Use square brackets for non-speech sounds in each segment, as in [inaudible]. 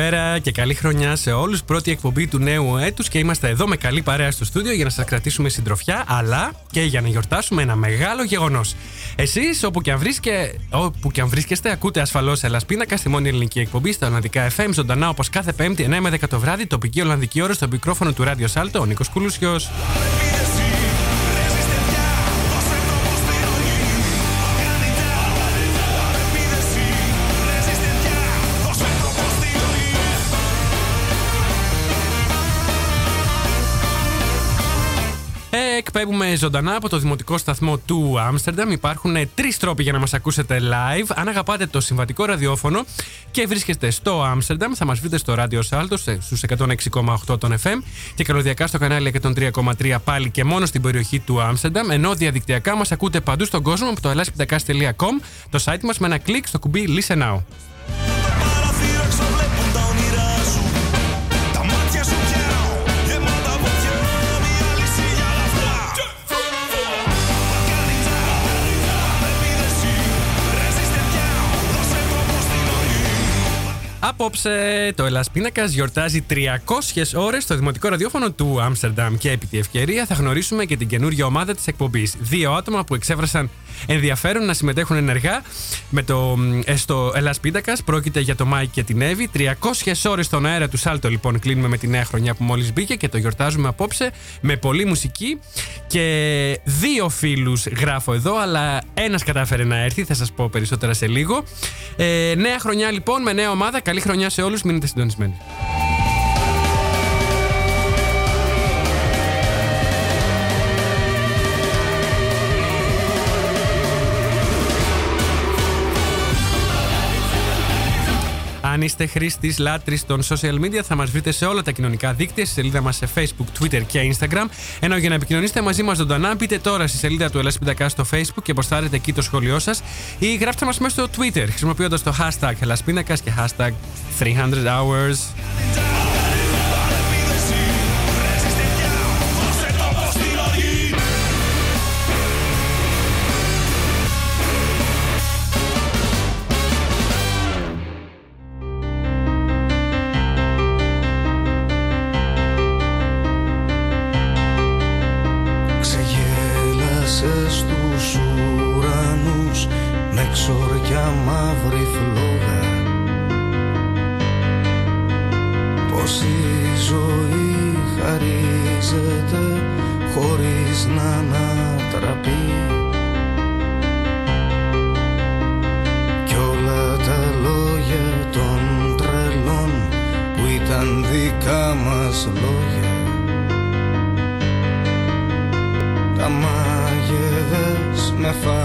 Καλησπέρα και καλή χρονιά σε όλους. Πρώτη εκπομπή του νέου έτους και είμαστε εδώ με καλή παρέα στο στούντιο για να σας κρατήσουμε συντροφιά, αλλά και για να γιορτάσουμε ένα μεγάλο γεγονός. Εσείς, όπου και αν, βρίσκε, όπου και αν βρίσκεστε, ακούτε ασφαλώς Ελλασπίνακα στη μόνη ελληνική εκπομπή στα Ολλανδικά FM, ζωντανά όπως κάθε Πέμπτη 9 με 10 το βράδυ, τοπική Ολλανδική ώρα στο μικρόφωνο του Ράδιο Σάλτο, ο Νίκος Κούλουσιο. Εκπέμπουμε ζωντανά από το δημοτικό σταθμό του Άμστερνταμ. Υπάρχουν τρεις τρόποι για να μας ακούσετε live. Αν αγαπάτε το συμβατικό ραδιόφωνο και βρίσκεστε στο Άμστερνταμ, θα μας βρείτε στο ράδιο Σάλτο στους 106,8 των FM και καλωδιακά στο κανάλι 103,3 πάλι και μόνο στην περιοχή του Άμστερνταμ. Ενώ διαδικτυακά μας ακούτε παντού στον κόσμο από το ελάσπιντακά.com, το site μας με ένα κλικ στο κουμπί Listen Now. Απόψε το Hellas Pindakaas γιορτάζει 300 ώρες στο δημοτικό ραδιόφωνο του Άμστερνταμ και επί τη ευκαιρία θα γνωρίσουμε και την καινούργια ομάδα της εκπομπής. Δύο άτομα που εξέφρασαν ενδιαφέρον να συμμετέχουν ενεργά με το, ε, στο Hellas Pindakaas. Πρόκειται για το Μάικ και την Εύη. 300 ώρες στον αέρα του Σάλτο λοιπόν κλείνουμε με τη νέα χρονιά που μόλις μπήκε και το γιορτάζουμε απόψε με πολλή μουσική και δύο φίλους γράφω εδώ αλλά ένας κατάφερε να έρθει, θα σας πω περισσότερα σε λίγο. Ε, νέα χρονιά λοιπόν με νέα ομάδα. Καλή χρονιά σε όλους, μείνετε συντονισμένοι. Αν είστε χρήστης λάτρης των social media, θα μας βρείτε σε όλα τα κοινωνικά δίκτυα, στη σελίδα μας σε Facebook, Twitter και Instagram. Ενώ για να επικοινωνήσετε μαζί μας ζωντανά, μπείτε τώρα στη σελίδα του Ελασπίντακα στο Facebook και αποστάρετε εκεί το σχόλιο σας ή γράψτε μας μέσα στο Twitter χρησιμοποιώντας το hashtag Ελασπίνακα και hashtag 300 hours. πως η ζωή χαρίζεται χωρίς να ανατραπεί. Κι όλα τα λόγια των τρελών που ήταν δικά μας λόγια. Τα μάγεδες με φάρμα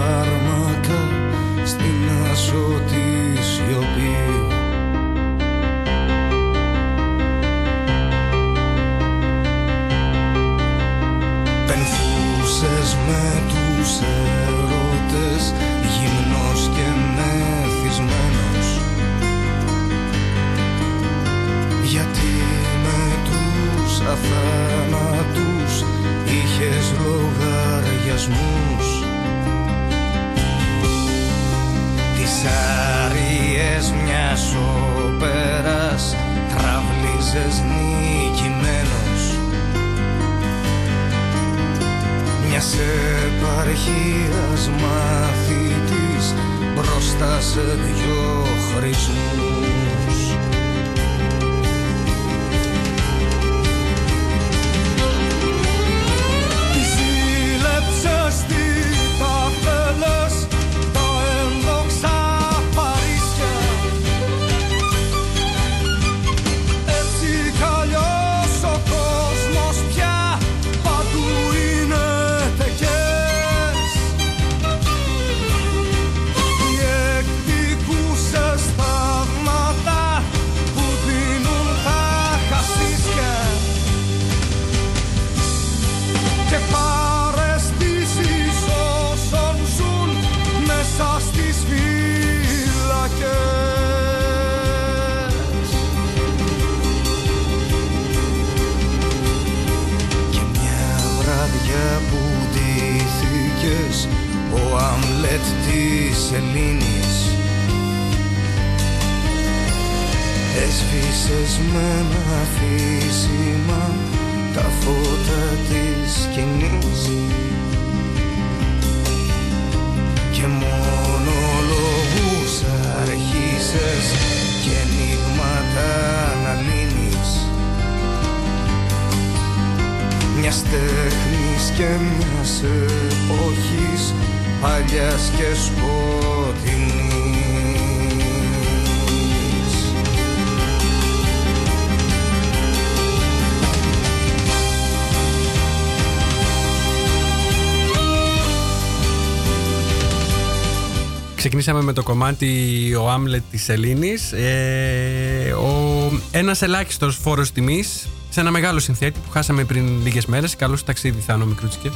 Ξεκινήσαμε με το κομμάτι ο Άμλετ της Ελλήνης ε, ο, Ένας ελάχιστος φόρος τιμής σε ένα μεγάλο συνθέτη που χάσαμε πριν λίγες μέρες. Καλώς ταξίδι Θάνο Μικρούτσικε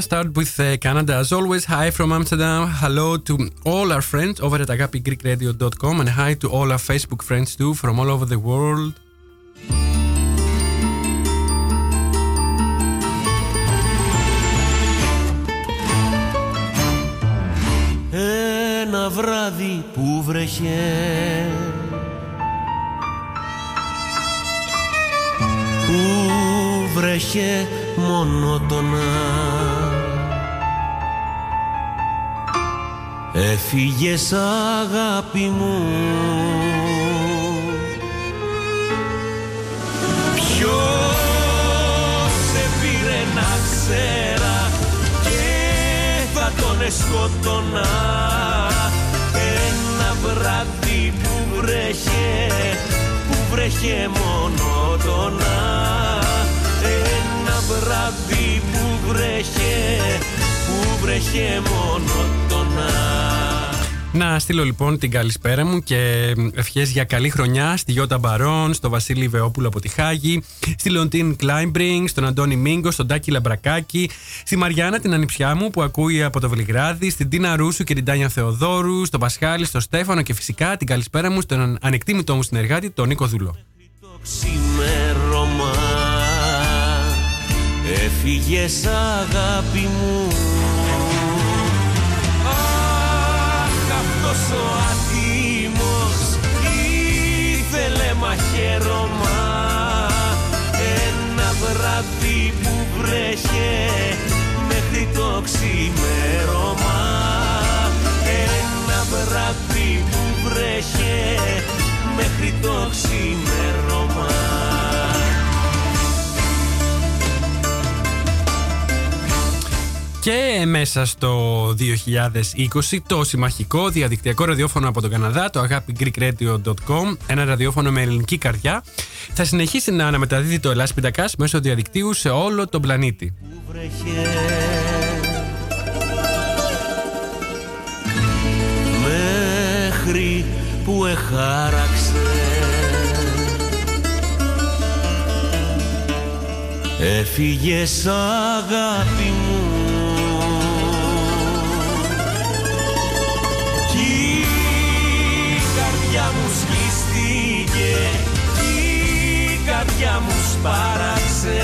gonna start with uh, Canada as always. Hi from Amsterdam. Hello to all our friends over at agapigreekradio.com and hi to all our Facebook friends too from all over the world. Ένα βράδυ που βρέχε που βρέχε μονότονα Έφυγες αγάπη μου. Ποιος σε πήρε να ξέρα Και θα τον εσκότωνα. Ένα βράδυ που βρέχε Που βρέχε μονότονα Ένα βράδυ που βρέχε Που βρέχε μονότονα να στείλω λοιπόν την καλησπέρα μου και ευχές για καλή χρονιά στη Γιώτα Μπαρόν, στο Βασίλη Βεόπουλο από τη Χάγη, στη Λοντίν Κλάιμπρινγκ, στον Αντώνη Μίγκο, στον Τάκη Λαμπρακάκη, στη Μαριάννα την ανιψιά μου που ακούει από το Βελιγράδι, στην Τίνα Ρούσου και την Τάνια Θεοδόρου, στον Πασχάλη, στον Στέφανο και φυσικά την καλησπέρα μου στον ανεκτήμητό μου συνεργάτη, τον Νίκο Δούλο. Έφυγες αγάπη μου ήθελε μαχαίρωμα ένα βράδυ που βρέχε μέχρι το ξημέρωμα. Ένα βράδυ που βρέχε μέχρι το ξημέρωμα Και μέσα στο 2020 το συμμαχικό διαδικτυακό ραδιόφωνο από τον Καναδά, το agapigreekradio.com, ένα ραδιόφωνο με ελληνική καρδιά, θα συνεχίσει να αναμεταδίδει το Ελλάς Πιντακάς μέσω διαδικτύου σε όλο τον πλανήτη. Μέχρι που εχάραξε Έφυγες αγάπη Για μου σπάραξε.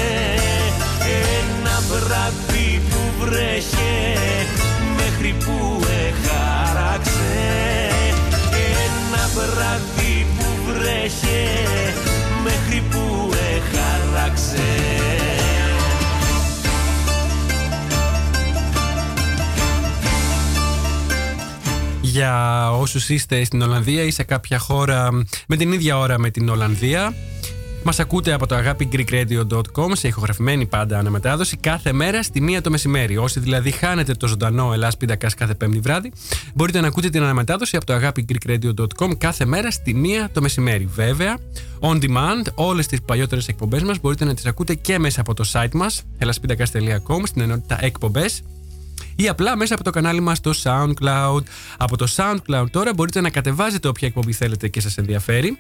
Ένα βράδυ που βρέχε μέχρι που εχάραξε. Ένα βράδυ που βρέχε μέχρι που εχάραξε. Για όσους είστε στην Ολλανδία ή σε κάποια χώρα με την ίδια ώρα με την Ολλανδία μας ακούτε από το αγάπη greekradio.com σε ηχογραφημένη πάντα αναμετάδοση κάθε μέρα στη μία το μεσημέρι. Όσοι δηλαδή χάνετε το ζωντανό Ελλάς Πίντακας κάθε πέμπτη βράδυ, μπορείτε να ακούτε την αναμετάδοση από το αγάπη greekradio.com κάθε μέρα στη μία το μεσημέρι. Βέβαια, on demand, όλες τις παλιότερες εκπομπές μας μπορείτε να τις ακούτε και μέσα από το site μας, elaspidacas.com, στην ενότητα εκπομπές ή απλά μέσα από το κανάλι μας στο SoundCloud. Από το SoundCloud τώρα μπορείτε να κατεβάζετε όποια εκπομπή θέλετε και σας ενδιαφέρει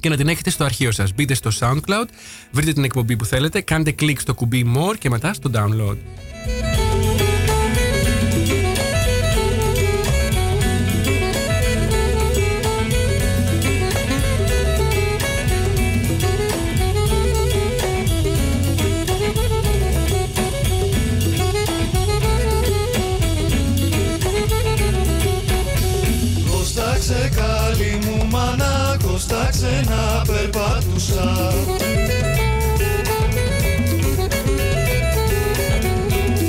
και να την έχετε στο αρχείο σας. Μπείτε στο SoundCloud, βρείτε την εκπομπή που θέλετε, κάντε κλικ στο κουμπί More και μετά στο Download. Ξένα περπατούσα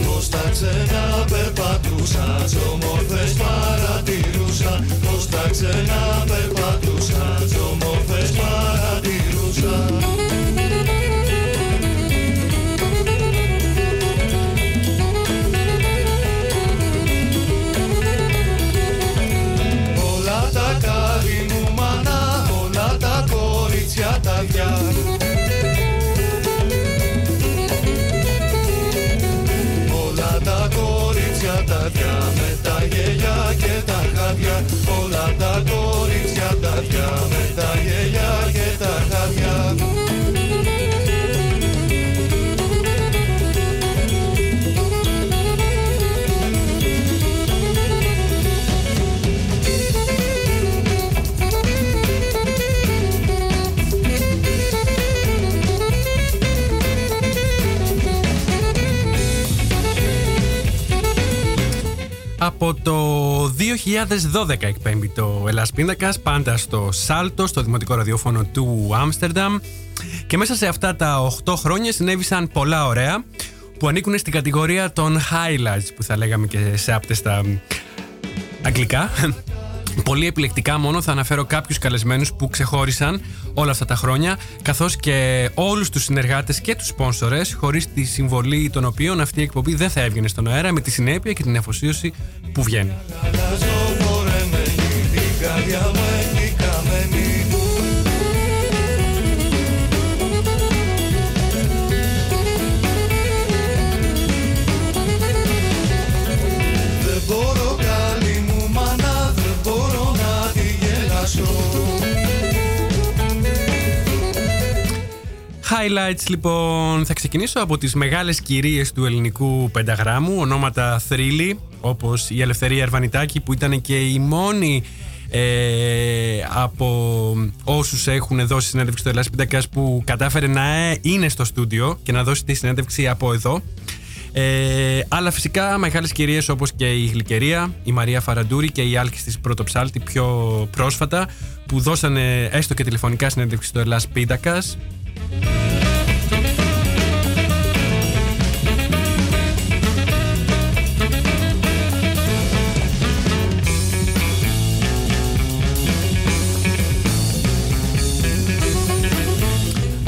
Πως τα ξένα περπατούσα Τις όμορφες παρατηρούσα. Πως τα ξένα περπατούσα Τις όμορφες παρατηρούσα Από το 2012 εκπέμπει το Ελλάς Πίντακας, πάντα στο Σάλτο, στο δημοτικό ραδιόφωνο του Άμστερνταμ. Και μέσα σε αυτά τα 8 χρόνια συνέβησαν πολλά ωραία που ανήκουν στην κατηγορία των highlights που θα λέγαμε και σε άπτεστα αγγλικά. Πολύ επιλεκτικά μόνο θα αναφέρω κάποιους καλεσμένους που ξεχώρισαν όλα αυτά τα χρόνια, καθώς και όλους τους συνεργάτες και τους σπόνσορες, χωρίς τη συμβολή των οποίων αυτή η εκπομπή δεν θα έβγαινε στον αέρα με τη συνέπεια και την αφοσίωση που βγαίνει. Highlights λοιπόν, θα ξεκινήσω από τις μεγάλες κυρίες του ελληνικού πενταγράμμου, ονόματα θρύλη, όπως η Ελευθερία Ερβανιτάκη που ήταν και η μόνη ε, από όσους έχουν δώσει συνέντευξη στο Ελλάς Πεντακάς που κατάφερε να είναι στο στούντιο και να δώσει τη συνέντευξη από εδώ. Ε, αλλά φυσικά μεγάλες κυρίες όπως και η Γλυκερία, η Μαρία Φαραντούρη και η Άλκης της Πρωτοψάλτη πιο πρόσφατα που δώσανε έστω και τηλεφωνικά συνέντευξη στο Ελλάς Πίντακας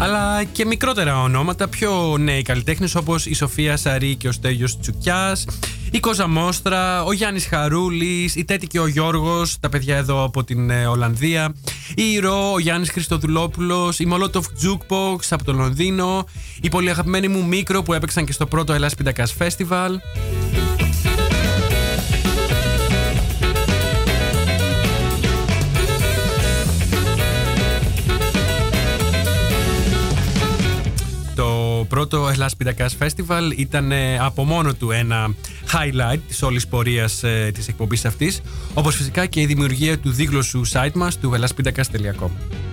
αλλά και μικρότερα ονόματα, πιο νέοι καλλιτέχνες όπως η Σοφία Σαρή και ο Στέγιο Τσουκιάς, η Κόζα Μόστρα, ο Γιάννης Χαρούλης, η Τέτη και ο Γιώργος, τα παιδιά εδώ από την ε, Ολλανδία, η Ρο, ο Γιάννης Χριστοδουλόπουλος, η Molotov Jukebox από το Λονδίνο, η πολύ αγαπημένη μου Μίκρο που έπαιξαν και στο πρώτο Ελλάς Πιντακάς Festival. Πρώτο Ελλάς Πιτακάς Festival ήταν ε, από μόνο του ένα highlight της όλης πορείας ε, της εκπομπής αυτής, όπως φυσικά και η δημιουργία του δίγλωσσου site μας του ελλάσπιτακάς.com.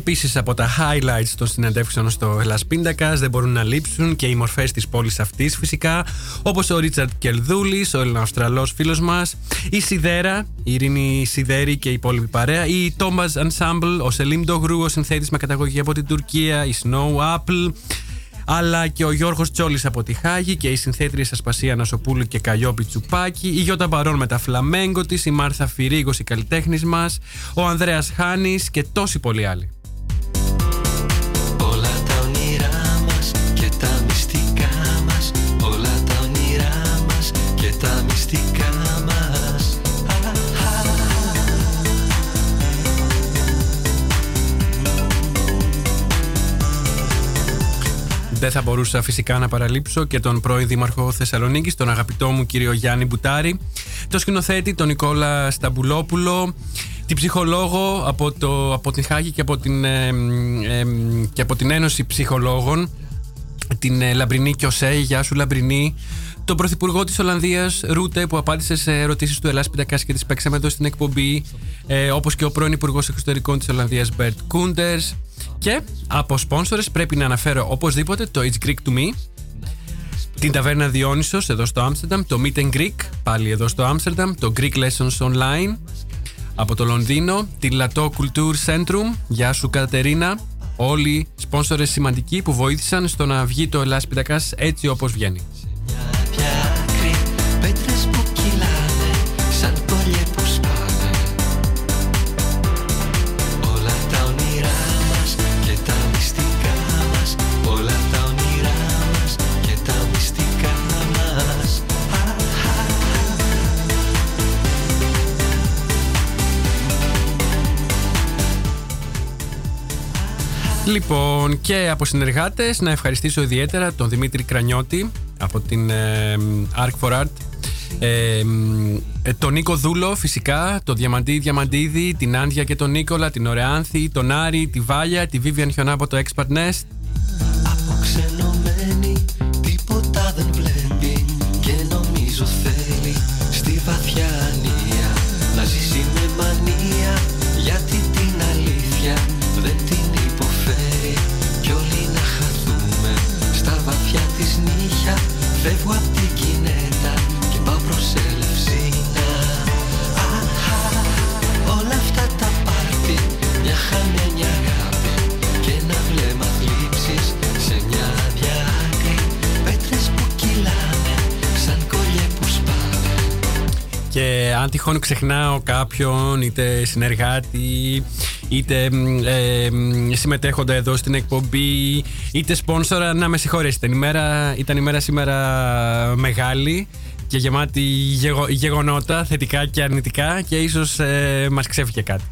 επίσης από τα highlights των συνεντεύξεων στο Ελλά Πίντακα δεν μπορούν να λείψουν και οι μορφές της πόλης αυτής φυσικά, όπως ο Ρίτσαρτ Κελδούλη, ο Ελληνοαυστραλό φίλος μας, η Σιδέρα, η Ειρήνη Σιδέρη και η υπόλοιπη παρέα, η Thomas Ensemble, ο Σελίμ Ντογρού, ο συνθέτης με καταγωγή από την Τουρκία, η Snow Apple, αλλά και ο Γιώργος Τσόλης από τη Χάγη και η συνθέτρια Ασπασία Νασοπούλου και Καλλιόπη Τσουπάκη, η Γιώτα Μπαρόν με τα φλαμέγκο της, η Μάρθα Φυρίγος, η καλλιτέχνης μας, ο Ανδρέας Χάνης και τόσοι πολλοί άλλοι. Δεν θα μπορούσα φυσικά να παραλείψω και τον πρώην Δήμαρχο Θεσσαλονίκης, τον αγαπητό μου κύριο Γιάννη Μπουτάρη, το σκηνοθέτη τον Νικόλα Σταμπουλόπουλο, την ψυχολόγο από, το, από την Χάγη και από την, ε, ε, και από την Ένωση Ψυχολόγων, την ε, Λαμπρινή Κιωσέ, γεια σου Λαμπρινή, τον Πρωθυπουργό της Ολλανδίας Ρούτε που απάντησε σε ερωτήσεις του Hellas Pindakaas και τι παίξαμε εδώ στην εκπομπή, ε, όπως και ο πρώην Υπουργός Εξωτερικών της Ολλανδίας Μπέρτ Κούντερς. Και από σπόνσορες πρέπει να αναφέρω οπωσδήποτε το It's Greek to Me, την ταβέρνα Διόνυσος εδώ στο Άμστερνταμ, το Meet and Greek πάλι εδώ στο Άμστερνταμ, το Greek Lessons Online. Από το Λονδίνο, τη Lato Culture Centrum, γεια σου Κατερίνα, όλοι σπόνσορες σημαντικοί που βοήθησαν στο να βγει το Ελλάς Πιτακάς έτσι όπως βγαίνει. Λοιπόν, και από συνεργάτες να ευχαριστήσω ιδιαίτερα τον Δημήτρη Κρανιώτη από την ε, Arc for Art. Ε, ε, τον Νίκο Δούλο φυσικά, τον Διαμαντή Διαμαντίδη, την Άντια και τον Νίκολα, την Ωρεάνθη, τον Άρη, τη Βάλια, τη Vivian Χιονά από το Expert Nest. Αν τυχόν ξεχνάω κάποιον, είτε συνεργάτη, είτε μ, ε, μ, συμμετέχοντα εδώ στην εκπομπή, είτε σπόνσορα, να με συγχωρέσετε. Η μέρα, ήταν η μέρα σήμερα μεγάλη και γεμάτη γεγο- γεγονότα, θετικά και αρνητικά και ίσως ε, μας ξέφυγε κάτι.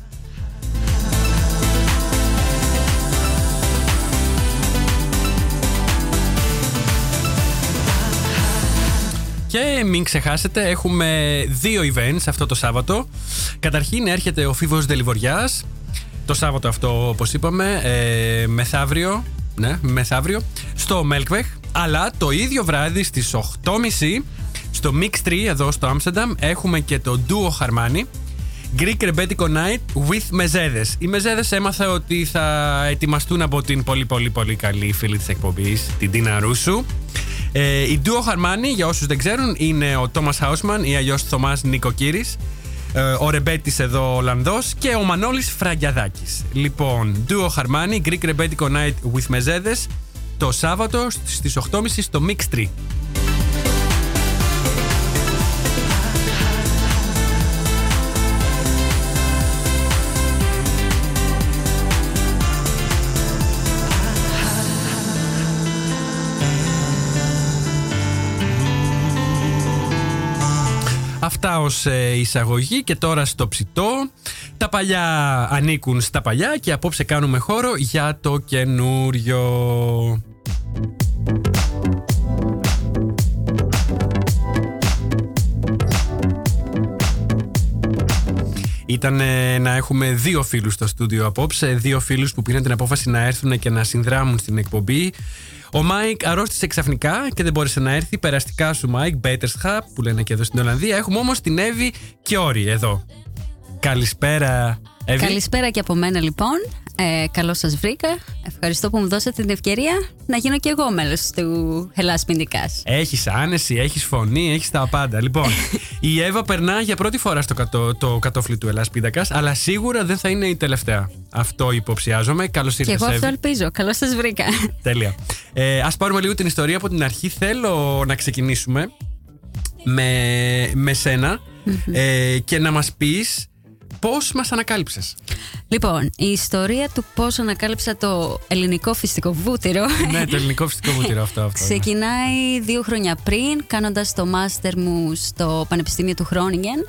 Και μην ξεχάσετε, έχουμε δύο events αυτό το Σάββατο. Καταρχήν έρχεται ο Φίβος Δελιβοριάς, το Σάββατο αυτό όπως είπαμε, ε, μεθαύριο, ναι, μεθαύριο, στο Μέλκβεχ. Αλλά το ίδιο βράδυ στις 8.30 στο Mix 3 εδώ στο Άμστερνταμ έχουμε και το Duo Harmani. Greek Rebetiko Night with Μεζέδες. Οι Μεζέδες έμαθα ότι θα ετοιμαστούν από την πολύ πολύ πολύ καλή φίλη της εκπομπής, την Τίνα Ρούσου. Ε, η Duo Harmani, για όσους δεν ξέρουν, είναι ο Thomas Hausman ή αλλιώς Θωμάς Νικοκύρης, ε, ο Ρεμπέτης εδώ Ολλανδός και ο Μανώλης Φραγκιαδάκης. Λοιπόν, Duo Harmani, Greek Rebetiko Night with Μεζέδες, το Σάββατο στις 8.30 στο Mix 3. Αυτά ως ε, εισαγωγή και τώρα στο ψητό. Τα παλιά ανήκουν στα παλιά και απόψε κάνουμε χώρο για το καινούριο. Ήταν ε, να έχουμε δύο φίλους στο στούντιο απόψε, δύο φίλους που πήραν την απόφαση να έρθουν και να συνδράμουν στην εκπομπή. Ο Μάικ αρρώστησε ξαφνικά και δεν μπόρεσε να έρθει. Περαστικά σου, Μάικ, Beterschap, που λένε και εδώ στην Ολλανδία. Έχουμε όμως την Εύη και Όρη εδώ. Καλησπέρα, Εύη. Καλησπέρα και από μένα λοιπόν. Ε, Καλώς σας βρήκα. Ευχαριστώ που μου δώσατε την ευκαιρία να γίνω και εγώ μέλος του Hellas Πιντικά. Έχεις άνεση, έχεις φωνή, έχεις τα πάντα. Λοιπόν, [laughs] η Εύα περνά για πρώτη φορά στο κατώ, το κατόφλι του Ελλάς Πίντακα, αλλά σίγουρα δεν θα είναι η τελευταία. Αυτό υποψιάζομαι. Καλώς Και ήρθατε, εγώ αυτό Εύη. ελπίζω. Καλώς σας βρήκα. [laughs] Τέλεια. Ε, ας πάρουμε λίγο την ιστορία από την αρχή. Θέλω να ξεκινήσουμε με, με σένα ε, και να μας πεις πώς μας ανακάλυψες; λοιπόν, η ιστορία του πώς ανακάλυψα το ελληνικό φυσικό βούτυρο. ναι, το ελληνικό φυσικό βούτυρο αυτό. αυτό ναι. Ξεκινάει δύο χρόνια πριν, κάνοντας το μάστερ μου στο Πανεπιστήμιο του Χρόνιγεν.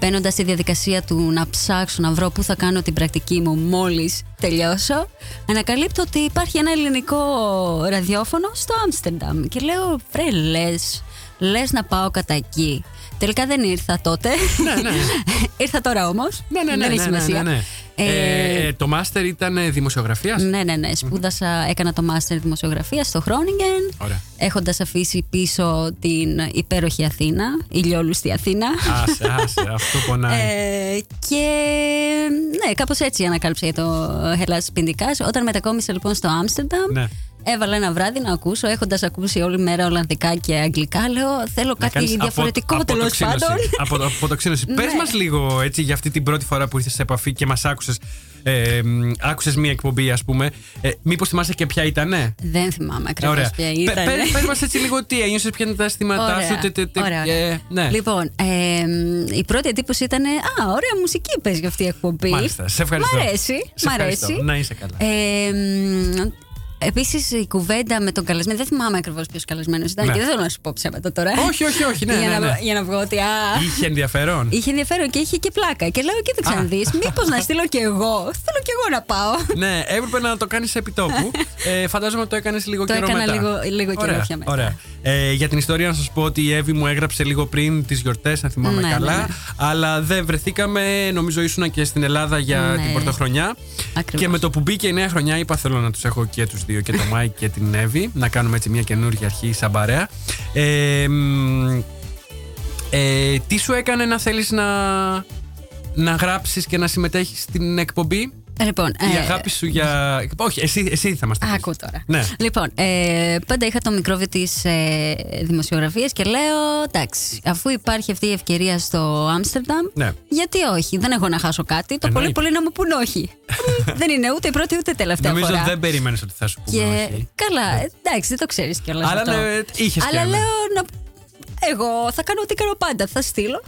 Μπαίνοντας στη διαδικασία του να ψάξω να βρω πού θα κάνω την πρακτική μου μόλις τελειώσω, ανακαλύπτω ότι υπάρχει ένα ελληνικό ραδιόφωνο στο Άμστερνταμ. Και λέω, βρε, λες, λες να πάω κατά εκεί. Τελικά δεν ήρθα τότε. Ναι, ναι. [laughs] ήρθα τώρα όμως. Ναι, ναι, ναι, δεν έχει ναι, σημασία. ναι, ναι. Ε, Ε, το μάστερ ήταν ε, δημοσιογραφίας; ναι, ναι, ναι. Σπούδασα, έκανα το μάστερ δημοσιογραφίας στο Χρόνιγεν. Ωραία. Έχοντας αφήσει πίσω την υπέροχη Αθήνα, ηλιόλουστη Αθήνα. Άσε, άσε, αυτό πονάει. Ε, και ναι, κάπως έτσι ανακάλυψα για το Hellas Πιντικά. Όταν μετακόμισα λοιπόν στο Άμστερνταμ, Ναι. Έβαλα ένα βράδυ να ακούσω, έχοντας ακούσει όλη μέρα Ολλανδικά και Αγγλικά. Λέω, θέλω Να κάτι κάνεις διαφορετικό απο- τέλος αποτοξίνωση. πάντων. Από, αποτοξίνωση. [laughs] Πες Ναι. μας λίγο έτσι για αυτή την πρώτη φορά που ήρθες σε επαφή και μας άκουσες ε, μ, άκουσες μία εκπομπή ας πούμε ε, Μήπως θυμάσαι και ποια ήτανε; Δεν θυμάμαι ακριβώς Ωραία. ποια Πε- ήταν. πε- Πες μας έτσι λίγο τι ένιωσες, ποια είναι τα αισθήματά Ωραία, σου. τε- τε- τε- ωραία, ωραία. ε, ναι. Λοιπόν, ε, η πρώτη εντύπωση ήταν Α, ωραία μουσική παίζει αυτή η εκπομπή. Μάλιστα, σε ευχαριστώ. Μ' αρέσει. Σε μ' ευχαριστώ. αρέσει. Να είσαι καλά. Ε, Επίσης η κουβέντα με τον καλεσμένο, δεν θυμάμαι ακριβώς ποιος καλεσμένος ήταν Ναι. και δεν θέλω να σου πω ψέματα τώρα. Όχι, όχι, όχι, ναι, [laughs] για, ναι, να, ναι. για να βγω ότι. Α, Είχε ενδιαφέρον. είχε ενδιαφέρον και είχε και πλάκα. Και λέω, κοίταξε Α. να δεις, μήπως να στείλω κι εγώ. Θέλω κι εγώ να πάω. [laughs] ναι, έπρεπε να το κάνεις επί τόπου. ε, φαντάζομαι ότι το έκανες λίγο Το καιρό έκανα μετά. λίγο- λίγο καιρό ωραία, πια μετά. Ωραία. Ε, για την ιστορία να σας πω ότι η Εύη μου έγραψε λίγο πριν τις γιορτές, αν θυμάμαι Ναι, καλά. ναι, ναι. Αλλά δεν βρεθήκαμε. Νομίζω ήσουν και στην Ελλάδα για Ναι. την πρωτοχρονιά. Ακριβώς. Και με το που μπήκε η νέα χρονιά, είπα θέλω να τους έχω και τους δύο, και τον [laughs] Μάικ και την Εύη. Να κάνουμε έτσι μια καινούργια αρχή σαν παρέα. Ε, μ, ε, τι σου έκανε να θέλεις να, να γράψεις και να συμμετέχεις στην εκπομπή; Λοιπόν, η ε, αγάπη σου για. Όχι, εσύ, εσύ θα μας τα πεις. Άκου τώρα. Ναι. Λοιπόν, ε, πάντα είχα το μικρόβι της ε, δημοσιογραφίας και λέω: Εντάξει, αφού υπάρχει αυτή η ευκαιρία στο Άμστερνταμ, Ναι. γιατί όχι, δεν έχω να χάσω κάτι. Το πολύ Εννοείται. πολύ να μου πούν όχι. Μ, [laughs] δεν είναι ούτε η πρώτη ούτε η τελευταία Νομίζω φορά. δεν περίμενες ότι θα σου πούμε. Και όχι. καλά, εντάξει, δεν το ξέρεις κιόλας. Αλλά ναι, είχες και Αλλά ένα. λέω να. Εγώ θα κάνω ό,τι κάνω πάντα. Θα στείλω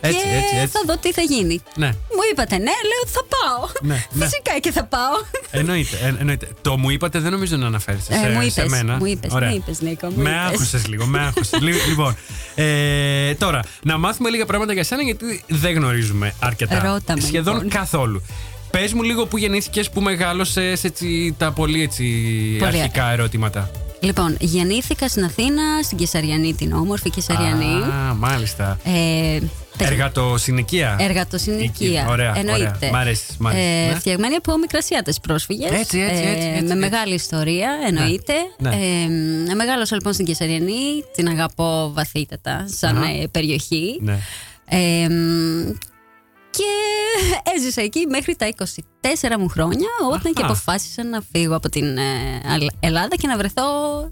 Έτσι, και έτσι, έτσι. θα δω τι θα γίνει. Ναι. Μου είπατε ναι, λέω θα πάω. Ναι, [laughs] ναι. Φυσικά και θα πάω. Εννοείται, εν- εννοείται. Το μου είπατε δεν νομίζω να αναφέρεσαι Ε, σε, μου σε είπες, μένα. μου είπες, Ωραία. μου είπες, Νίκο, μου με είπες. άκουσες λίγο, με άκουσες. λοιπόν, ε, τώρα, να μάθουμε λίγα πράγματα για σένα γιατί δεν γνωρίζουμε αρκετά. Ρώτα με, Σχεδόν λοιπόν. καθόλου. Πες μου λίγο που γεννήθηκες, που μεγάλωσες έτσι, τα πολύ έτσι, Πολύ αρχικά ερωτήματα. Λοιπόν, γεννήθηκα στην Αθήνα, στην Κεσαριανή, την όμορφη Κεσαριανή. Α, μάλιστα. Ε, τε- Εργατοσυνοικία. Εργατοσυνοικία. Ωραία, Εννοείται. ωραία. Μ' αρέσει, μ' αρέσει. Ε, Ναι. Φτιαγμένη από μικρασιάτες πρόσφυγες. Έτσι, έτσι, έτσι, έτσι, με έτσι. μεγάλη ιστορία, εννοείται. Ναι. Ε, μεγάλωσα λοιπόν στην Κεσαριανή. Την αγαπώ βαθύτατα σαν Αχα. ε, περιοχή. Ναι. Ε, μ, και έζησα εκεί μέχρι τα 24 μου χρόνια όταν και Αχα. αποφάσισα να φύγω από την ε, Αλ- Ελλάδα και να βρεθώ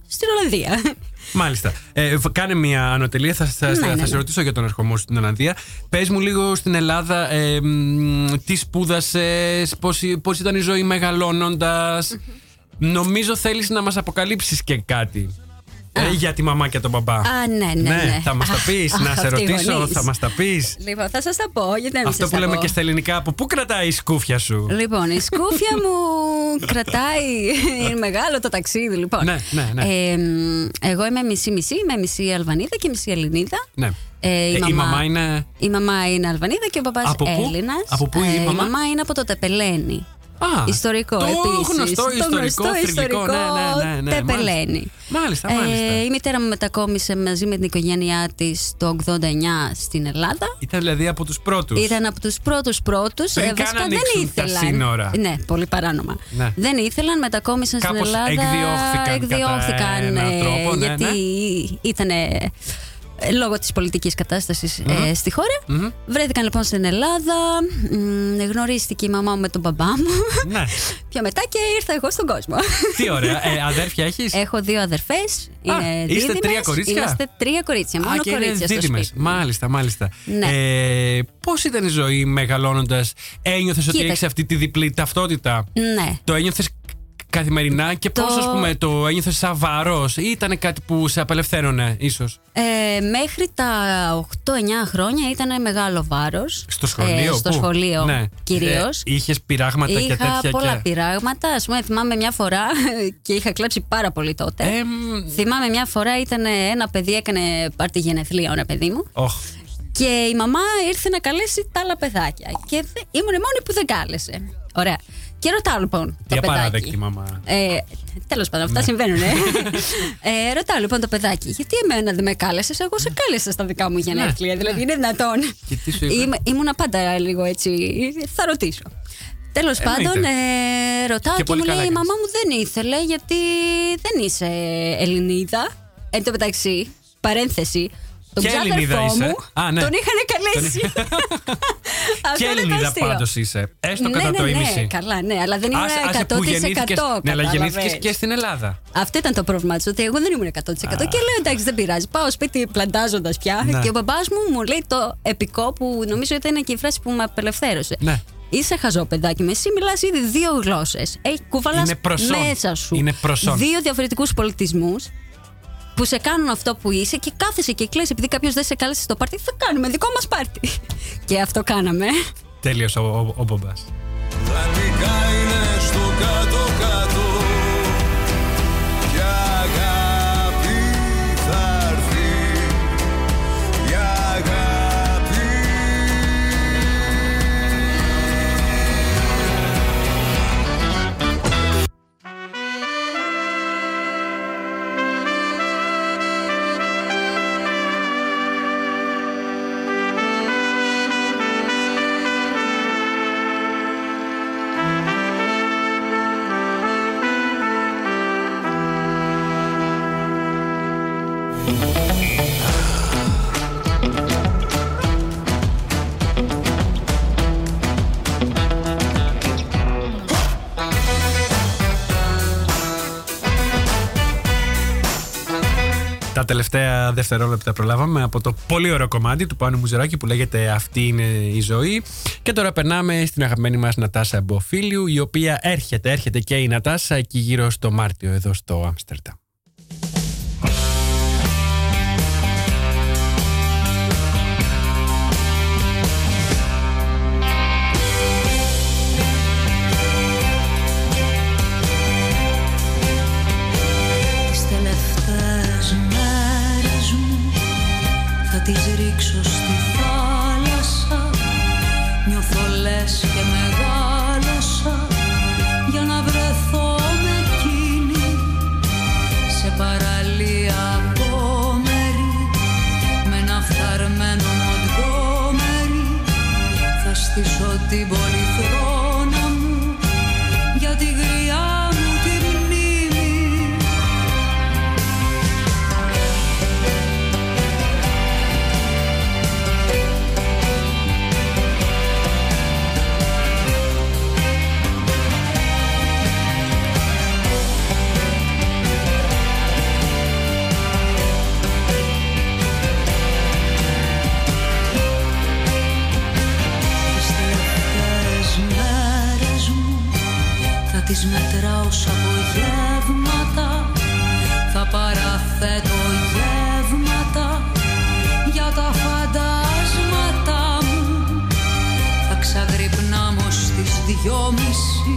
στην Ολλανδία. Μάλιστα. Ε, β- κάνε μια ανωτελεία. Θα, θα, Ναι, θα ναι, σε ναι. ρωτήσω για τον ερχομό σου στην Ολλανδία. Πες μου λίγο στην Ελλάδα ε, μ, τι σπούδασες, πώς ήταν η ζωή μεγαλώνοντας. Νομίζω θέλεις να μας αποκαλύψεις και κάτι. Ε, για τη μαμά και τον μπαμπά. Α, ναι, ναι, ναι. θα μας τα Αχ, πεις, να αχ, σε αυτοί οι ρωτήσω, γονείς. θα μας τα πεις. Λοιπόν, θα σας τα πω, γιατί να μην Αυτό σας που τα λέμε πω. και στα ελληνικά, από πού κρατάει η σκούφια σου; Λοιπόν, η σκούφια μου [laughs] κρατάει. Είναι μεγάλο το ταξίδι, λοιπόν. Ναι, ναι, ναι. Ε, μ, εγώ είμαι μισή-μισή, είμαι μισή Αλβανίδα και μισή Ελληνίδα. Ναι. Ε, Ε, η μαμά είναι. Η μαμά είναι Αλβανίδα και ο παπά Από πού; Έλληνας. Από πού η η μαμά; μαμά είναι από το Τεπελένη. Α, Ιστορικό το επίσης. γνωστό Το ιστορικό, γνωστό θρηλυκό. ιστορικό ναι, ναι, ναι, ναι, Τεπελένη. Μάλιστα, μάλιστα. Ε, η μητέρα μου μετακόμισε μαζί με την οικογένειά της το 89 στην Ελλάδα. Ήταν δηλαδή από τους πρώτους. Ήταν από τους πρώτους πρώτους. Πριν καν ανοίξουν τα σύνορα. Ναι, πολύ παράνομα. Ναι. Δεν ήθελαν, μετακόμισαν Κάπως στην Ελλάδα. εκδιώχθηκαν κατά εκδιώχθηκαν, έναν ε, τρόπο, ναι, γιατί ναι. ήταν ε, λόγω της πολιτικής κατάστασης ε, στη χώρα. Μμμ. Βρέθηκαν λοιπόν στην Ελλάδα, μ, γνωρίστηκε η μαμά μου με τον μπαμπά μου. Ναι. [laughs] Πιο μετά και ήρθα εγώ στον κόσμο. Τι ωραία. Ε, [laughs] αδέρφια έχεις; Έχω δύο αδερφές, είναι είστε δίδυμες. τρία κορίτσια; Είμαστε τρία κορίτσια, μόνο Α, και είναι κορίτσια στο δίδυμες. σπίτι. Μάλιστα, μάλιστα. Ναι. Ε, Πώς ήταν η ζωή μεγαλώνοντας, ένιωθες ότι Κοίτα. έχεις αυτή τη διπλή ταυτότητα; Ναι. Το ένιωθες καθημερινά και Το- πώς ας πούμε το ένιωθες σαν βαρός ή ήταν κάτι που σε απελευθέρωνε ίσως; Ε, μέχρι τα 8-9 χρόνια ήταν μεγάλο βάρος. στο σχολείο Ε, στο πού; σχολείο ναι. κυρίως. Ε, είχες πειράγματα και Είχα τέτοια πολλά και... πειράγματα. Α πούμε, θυμάμαι μια φορά [laughs] και είχα κλέψει πάρα πολύ τότε. Ε, μ, Θυμάμαι μια φορά ήταν ένα παιδί, έκανε πάρτι γενεθλία, ένα παιδί μου. οχ, Και η μαμά ήρθε να καλέσει τα άλλα παιδάκια. Και δε- ήμουν η μόνη που δεν κάλεσε. Ωραία. Και ρωτάω λοιπόν τι το απαράδεκτη παιδάκι. μαμά. Ε, Τέλος πάντων, αυτά συμβαίνουν. Ε. [laughs] ε, ρωτάω λοιπόν το παιδάκι, γιατί εμένα δεν με κάλεσες, εγώ σε κάλεσα στα δικά μου γενέθλια. δηλαδή είναι δυνατόν. Και τι σου είπε; Είμαι, ήμουνα πάντα λίγο έτσι. Θα ρωτήσω. Τέλος πάντων, ε, ρωτάω Και και, πολύ μου καλά λέει: Η έκανες. μαμά μου δεν ήθελε γιατί δεν είσαι Ελληνίδα. Εν τω μεταξύ, παρένθεση. Τον Και Ελληνίδα ξάδερφό είσαι. μου Α, ναι. τον είχαν καλέσει. [laughs] Αυτό Και είναι το Ελληνίδα αστείο. πάντως είσαι. Έστω ναι, κατά ναι, το ναι, ίμιση. καλά, ναι, αλλά δεν ήμουν Άσε- 100%. άσε που γεννήθηκες, ναι, αλλά γεννήθηκες κατάλαβες. και στην Ελλάδα. Αυτό ήταν το πρόβλημα της, ότι εγώ δεν ήμουν 100%. Και λέω εντάξει, δεν πειράζει. Πάω σπίτι πλαντάζοντας πια. Ναι. Και ο μπαμπά μου μου λέει το επικό που νομίζω ήταν και η φράση που με απελευθέρωσε. Ναι. Είσαι χαζό παιδάκι με, εσύ μιλάς ήδη δύο γλώσσες. Κουβαλάς Είναι προσόν. μέσα σου Είναι προσόν. δύο διαφορετικούς πολιτισμούς που σε κάνουν αυτό που είσαι και κάθεσαι και κλαις επειδή κάποιος δεν σε κάλεσε στο πάρτι. Θα κάνουμε δικό μας πάρτι. [laughs] και αυτό κάναμε. Τέλειος ο, ο, ο Μπομπάς. Πλανικά είναι στο κάτω-κάτω τελευταία δευτερόλεπτα προλάβαμε από το πολύ ωραίο κομμάτι του Πάνου Μουζεράκη που λέγεται Αυτή είναι η ζωή. Και τώρα περνάμε στην αγαπημένη μας Νατάσα Μποφίλιου, η οποία έρχεται, έρχεται και η Νατάσα εκεί γύρω στο Μάρτιο εδώ στο Άμστερνταμ. Νιώθω λες και μεγάλωσα τις μετράω σαν απογεύματα. Θα παραθέτω γεύματα για τα φαντάσματα μου. Θα ξαγρυπνάμω στις δυόμιση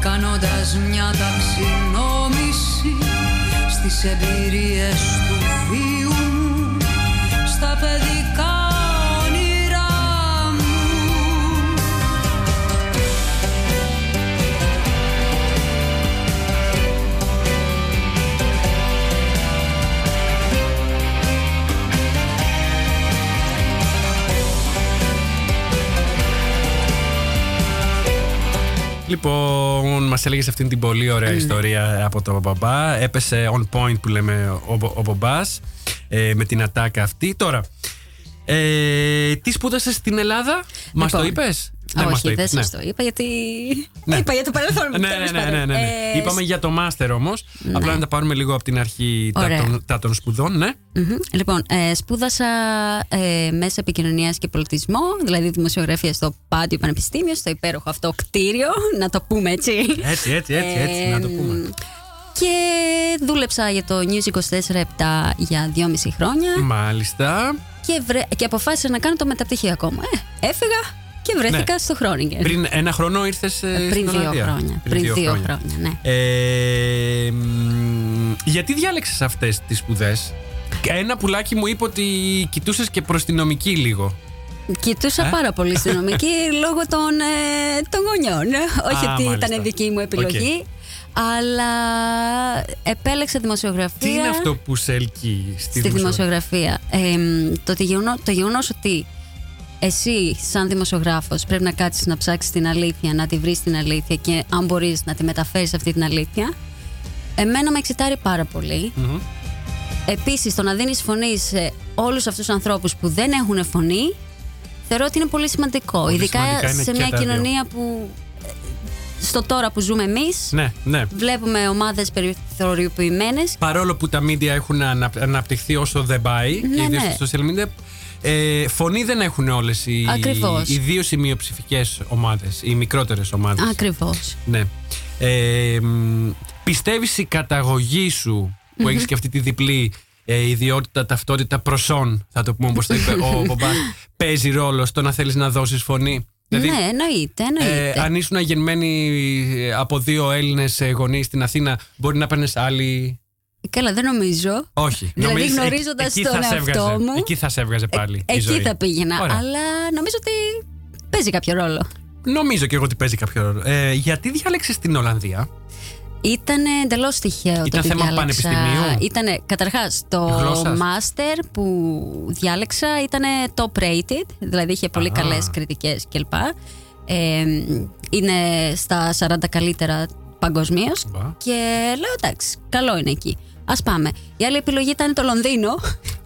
κάνοντας μια ταξινόμηση στις εμπειρίες του βίου μου. Στα παιδικά Λοιπόν, μας έλεγες αυτήν την πολύ ωραία ιστορία από τον μπαμπά. Έπεσε on point που λέμε ο, ο Μπομπά. ε, με την ατάκα αυτή. Τώρα, ε, τι σπούδασες στην Ελλάδα, μας το Λοιπόν, είπε. Όχι, δεν σας το είπα γιατί. Ναι. Είπα για το παρελθόν μου. Ναι, τέλος ναι, ναι, πάντων. ναι, ναι, ναι. Ε, Είπαμε για το μάστερ όμως. Απλά να τα πάρουμε λίγο από την αρχή τα Ωραία. των, τα των σπουδών, ναι. Μμμ. Λοιπόν, ε, σπούδασα ε, μέσα επικοινωνίας και πολιτισμό, δηλαδή δημοσιογραφία στο Πάντιο Πανεπιστήμιο, στο υπέροχο αυτό κτίριο, να το πούμε έτσι. Έτσι, έτσι, έτσι, έτσι, να το πούμε. Ε, Και δούλεψα για το News 24-7 για δυόμιση χρόνια Μάλιστα. και, βρε, και αποφάσισα να κάνω το μεταπτυχιακό μου. Ε, έφυγα και βρέθηκα Ναι. στο Χρόνιγκεν. Πριν ένα χρόνο ήρθες. Πριν δύο χρόνια. Πριν δύο χρόνια, ναι. Ε, μ, γιατί διάλεξες αυτές τις σπουδές, Ένα πουλάκι μου είπε ότι κοιτούσες και προς τη νομική λίγο. Κοιτούσα Ε; πάρα πολύ στη νομική [laughs] λόγω των, ε, των γονιών. Όχι Α, ότι μάλιστα. ήταν δική μου επιλογή. Αλλά επέλεξα δημοσιογραφία. Τι είναι αυτό που σε ελκύει στη, στη δημοσιογραφία; δημοσιογραφία. Ε, το, ότι γεγονό- το γεγονός ότι εσύ σαν δημοσιογράφος πρέπει να κάτσεις να ψάξεις την αλήθεια, να τη βρεις την αλήθεια και αν μπορείς να τη μεταφέρεις αυτή την αλήθεια, εμένα με εξητάρει πάρα πολύ. Μμμ. Επίσης το να δίνεις φωνή σε όλους αυτούς τους ανθρώπους που δεν έχουν φωνή, θεωρώ ότι είναι πολύ σημαντικό. Πολύ Ειδικά σημαντικά είναι σε και μια τα δύο. κοινωνία που ε, στο τώρα που ζούμε εμείς, Ναι, ναι. βλέπουμε ομάδες περιθωριοποιημένες Παρόλο που τα media έχουν ανα- αναπτυχθεί όσο δεν πάει, και Ναι, ιδίως ναι. στα social media, ε, φωνή δεν έχουν όλες οι. Ακριβώς. Ιδίω οι μειοψηφικέ ομάδες, οι μικρότερες ομάδες. Ακριβώς. Ναι. Ε, μ, πιστεύεις η καταγωγή σου που έχεις και αυτή τη διπλή ε, ιδιότητα, ταυτότητα προσών, θα το πούμε όπως το είπε ο [laughs] Μπομπάς, παίζει ρόλο στο να θέλεις να δώσεις φωνή; Δηλαδή, ναι, εννοείται, εννοείται. ε, αν ήσουν γεννημένοι ε, από δύο Έλληνες ε, γονείς στην Αθήνα, μπορεί να παίρνεις άλλη. Καλά, δεν νομίζω. Όχι. Δηλαδή, Νομίζεις, εκ- γνωρίζοντας εκεί τον θα σε εαυτό έβγαζε. μου, Εκεί θα σε έβγαζε πάλι. η Εκεί ζωή. θα πήγαινα. Ωραία. Αλλά νομίζω ότι παίζει κάποιο ρόλο. Νομίζω και εγώ ότι παίζει κάποιο ρόλο. Ε, γιατί διάλεξες την Ολλανδία; Ήταν εντελώς τυχαίο το Ήταν ότι θέμα διάλεξα. πανεπιστημίου; Ήταν καταρχάς το Γλώσσας; master που διάλεξα ήταν top rated, δηλαδή είχε πολύ Α. καλές κριτικές κλπ. Ε, είναι στα 40 καλύτερα παγκοσμίως. Μπα. Και λέω εντάξει, καλό είναι εκεί. Α πάμε. Η άλλη επιλογή ήταν το Λονδίνο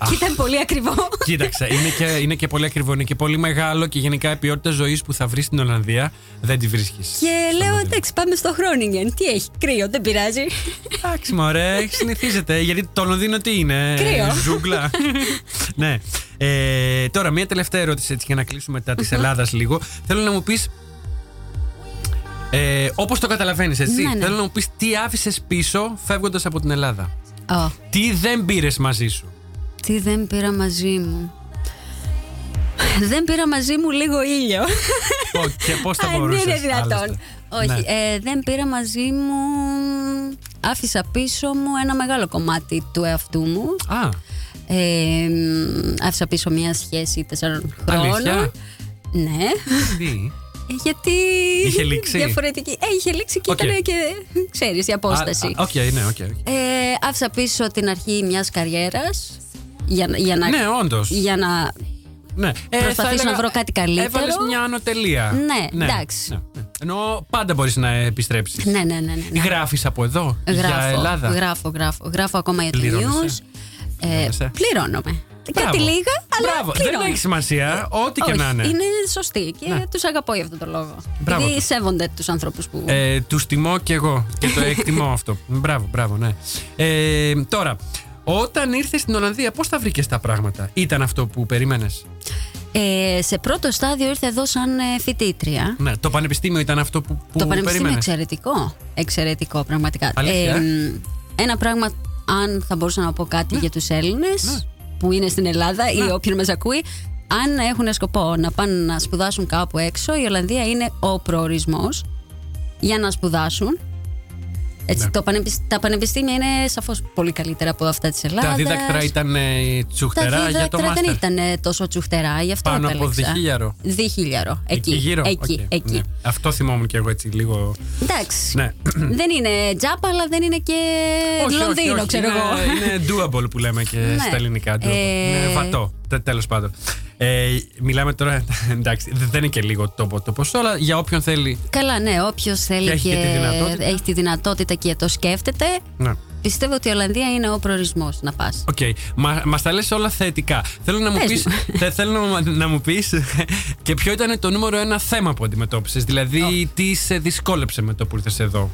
και ήταν πολύ ακριβό. Κοίταξε, είναι και, είναι και πολύ ακριβό, είναι και πολύ μεγάλο και γενικά η ποιότητα ζωής που θα βρεις στην Ολλανδία δεν τη βρίσκεις. Και λέω εντάξει, πάμε στο Χρόνιγκεν. Τι έχει, κρύο, δεν πειράζει. Εντάξει, μωρέ, συνηθίζεται. Γιατί το Λονδίνο τι είναι, Κρύο. ζούγκλα; [laughs] ναι. Ε, τώρα, μία τελευταία ερώτηση έτσι, για να κλείσουμε τα της Ελλάδας λίγο. Θέλω να μου πεις. Ε, Όπως το καταλαβαίνεις, έτσι. Ναι, ναι. Θέλω να μου πεις τι άφησες πίσω φεύγοντας από την Ελλάδα; Ω, Τι δεν πήρες μαζί σου; τι δεν πήρα μαζί μου; Δεν πήρα μαζί μου λίγο ήλιο. Πω, και πώς θα Αν μπορούσες. είναι δυνατόν. Όχι, ε, δεν πήρα μαζί μου. Άφησα πίσω μου ένα μεγάλο κομμάτι του εαυτού μου. Α, Ε, μ, άφησα πίσω μια σχέση τεσσάρων Αλήθεια; χρόνων. Ναι. τι; Ε, Γιατί. Είχε λήξει; Διαφορετική. Ε, είχε λήξει και Οκ. ήταν και. ξέρεις, η απόσταση. Α, α, Οκ, ναι, οκ. οκ. Ε, άφησα πίσω την αρχή μιας καριέρας για, να- για να, Ναι, όντως. για να Ναι. Ε, Προσπαθήσω θα να βρω κάτι καλύτερο. Έβαλες μια άνω τελεία. Ναι, εντάξει. ναι, ναι. Ενώ πάντα μπορείς να επιστρέψεις. ναι, ναι, ναι, ναι, ναι. Γράφεις από εδώ για Γράφω, Ελλάδα. γράφω, γράφω. Γράφω ακόμα για το Πληρώνεσαι; news. Ε, Πληρώνεσαι; πληρώνομαι. Μπράβο. Κάτι λίγα, αλλά Μπράβο. πληρώνω. Δεν έχει σημασία. Ό,τι και Όχι, να είναι. είναι σωστή και Ναι. τους αγαπώ για αυτόν τον λόγο. Μπράβο Γιατί τους. σέβονται τους ανθρώπους που... Ε, τους τιμώ και εγώ. Και το εκτιμώ [laughs] αυτό. Μπράβο, μπράβο, ναι. Ε, τώρα, όταν ήρθε στην Ολλανδία, πώς τα βρήκες τα πράγματα, Ήταν αυτό που περίμενες; Ε, σε πρώτο στάδιο ήρθε εδώ σαν ε, φοιτήτρια. Ναι, το πανεπιστήμιο ήταν αυτό που, που το πανεπιστήμιο περίμενες; εξαιρετικό. Εξαιρετικό, πραγματικά. Αλήθεια, μ, ένα πράγμα, αν θα μπορούσα να πω κάτι για τους Έλληνες Ναι. Που είναι στην Ελλάδα ή όποιον μας ακούει, αν έχουν σκοπό να πάνε να σπουδάσουν κάπου έξω, η Ολλανδία είναι ο προορισμός για να σπουδάσουν. Έτσι, Ναι. το πανεπισ- Τα πανεπιστήμια είναι σαφώς πολύ καλύτερα από αυτά της Ελλάδας. Τα δίδακτρα ήταν ε, Τα τσουχτερά για το δίδακτρα μάστερ. δεν ήταν ε, τόσο τσουχτερά, γι' αυτό Πάνω από επέλεξα. διχίλιαρο. Διχίλιαρο. Εκεί, γύρω. εκεί, Οκ, εκεί. ναι. Αυτό θυμόμουν και εγώ έτσι λίγο. Εντάξει. Ναι. [clears throat] Δεν είναι τζάπα, αλλά δεν είναι και Όχι, όχι, Λονδίνο, όχι. ξέρω είναι, εγώ. Είναι doable που λέμε και Ναι. στα ελληνικά. Doable. Ε, Είναι βατό. Τέλος πάντων. Ε, μιλάμε τώρα. [laughs] Εντάξει, δεν είναι και λίγο το, το ποσό, αλλά για όποιον θέλει. Καλά, ναι, όποιος θέλει Και έχει και τη δυνατότητα. έχει τη δυνατότητα και το σκέφτεται, Ναι. Πιστεύω ότι η Ολλανδία είναι ο προορισμός να πας. Οκ. Μα μας τα λες όλα θετικά. Θέλω να μου Πες πεις, μου. [laughs] θε- θέλω να, να μου πεις [laughs] και ποιο ήταν το νούμερο ένα θέμα που αντιμετώπισες. Δηλαδή, τι σε δυσκόλεψε με το που ήρθες εδώ;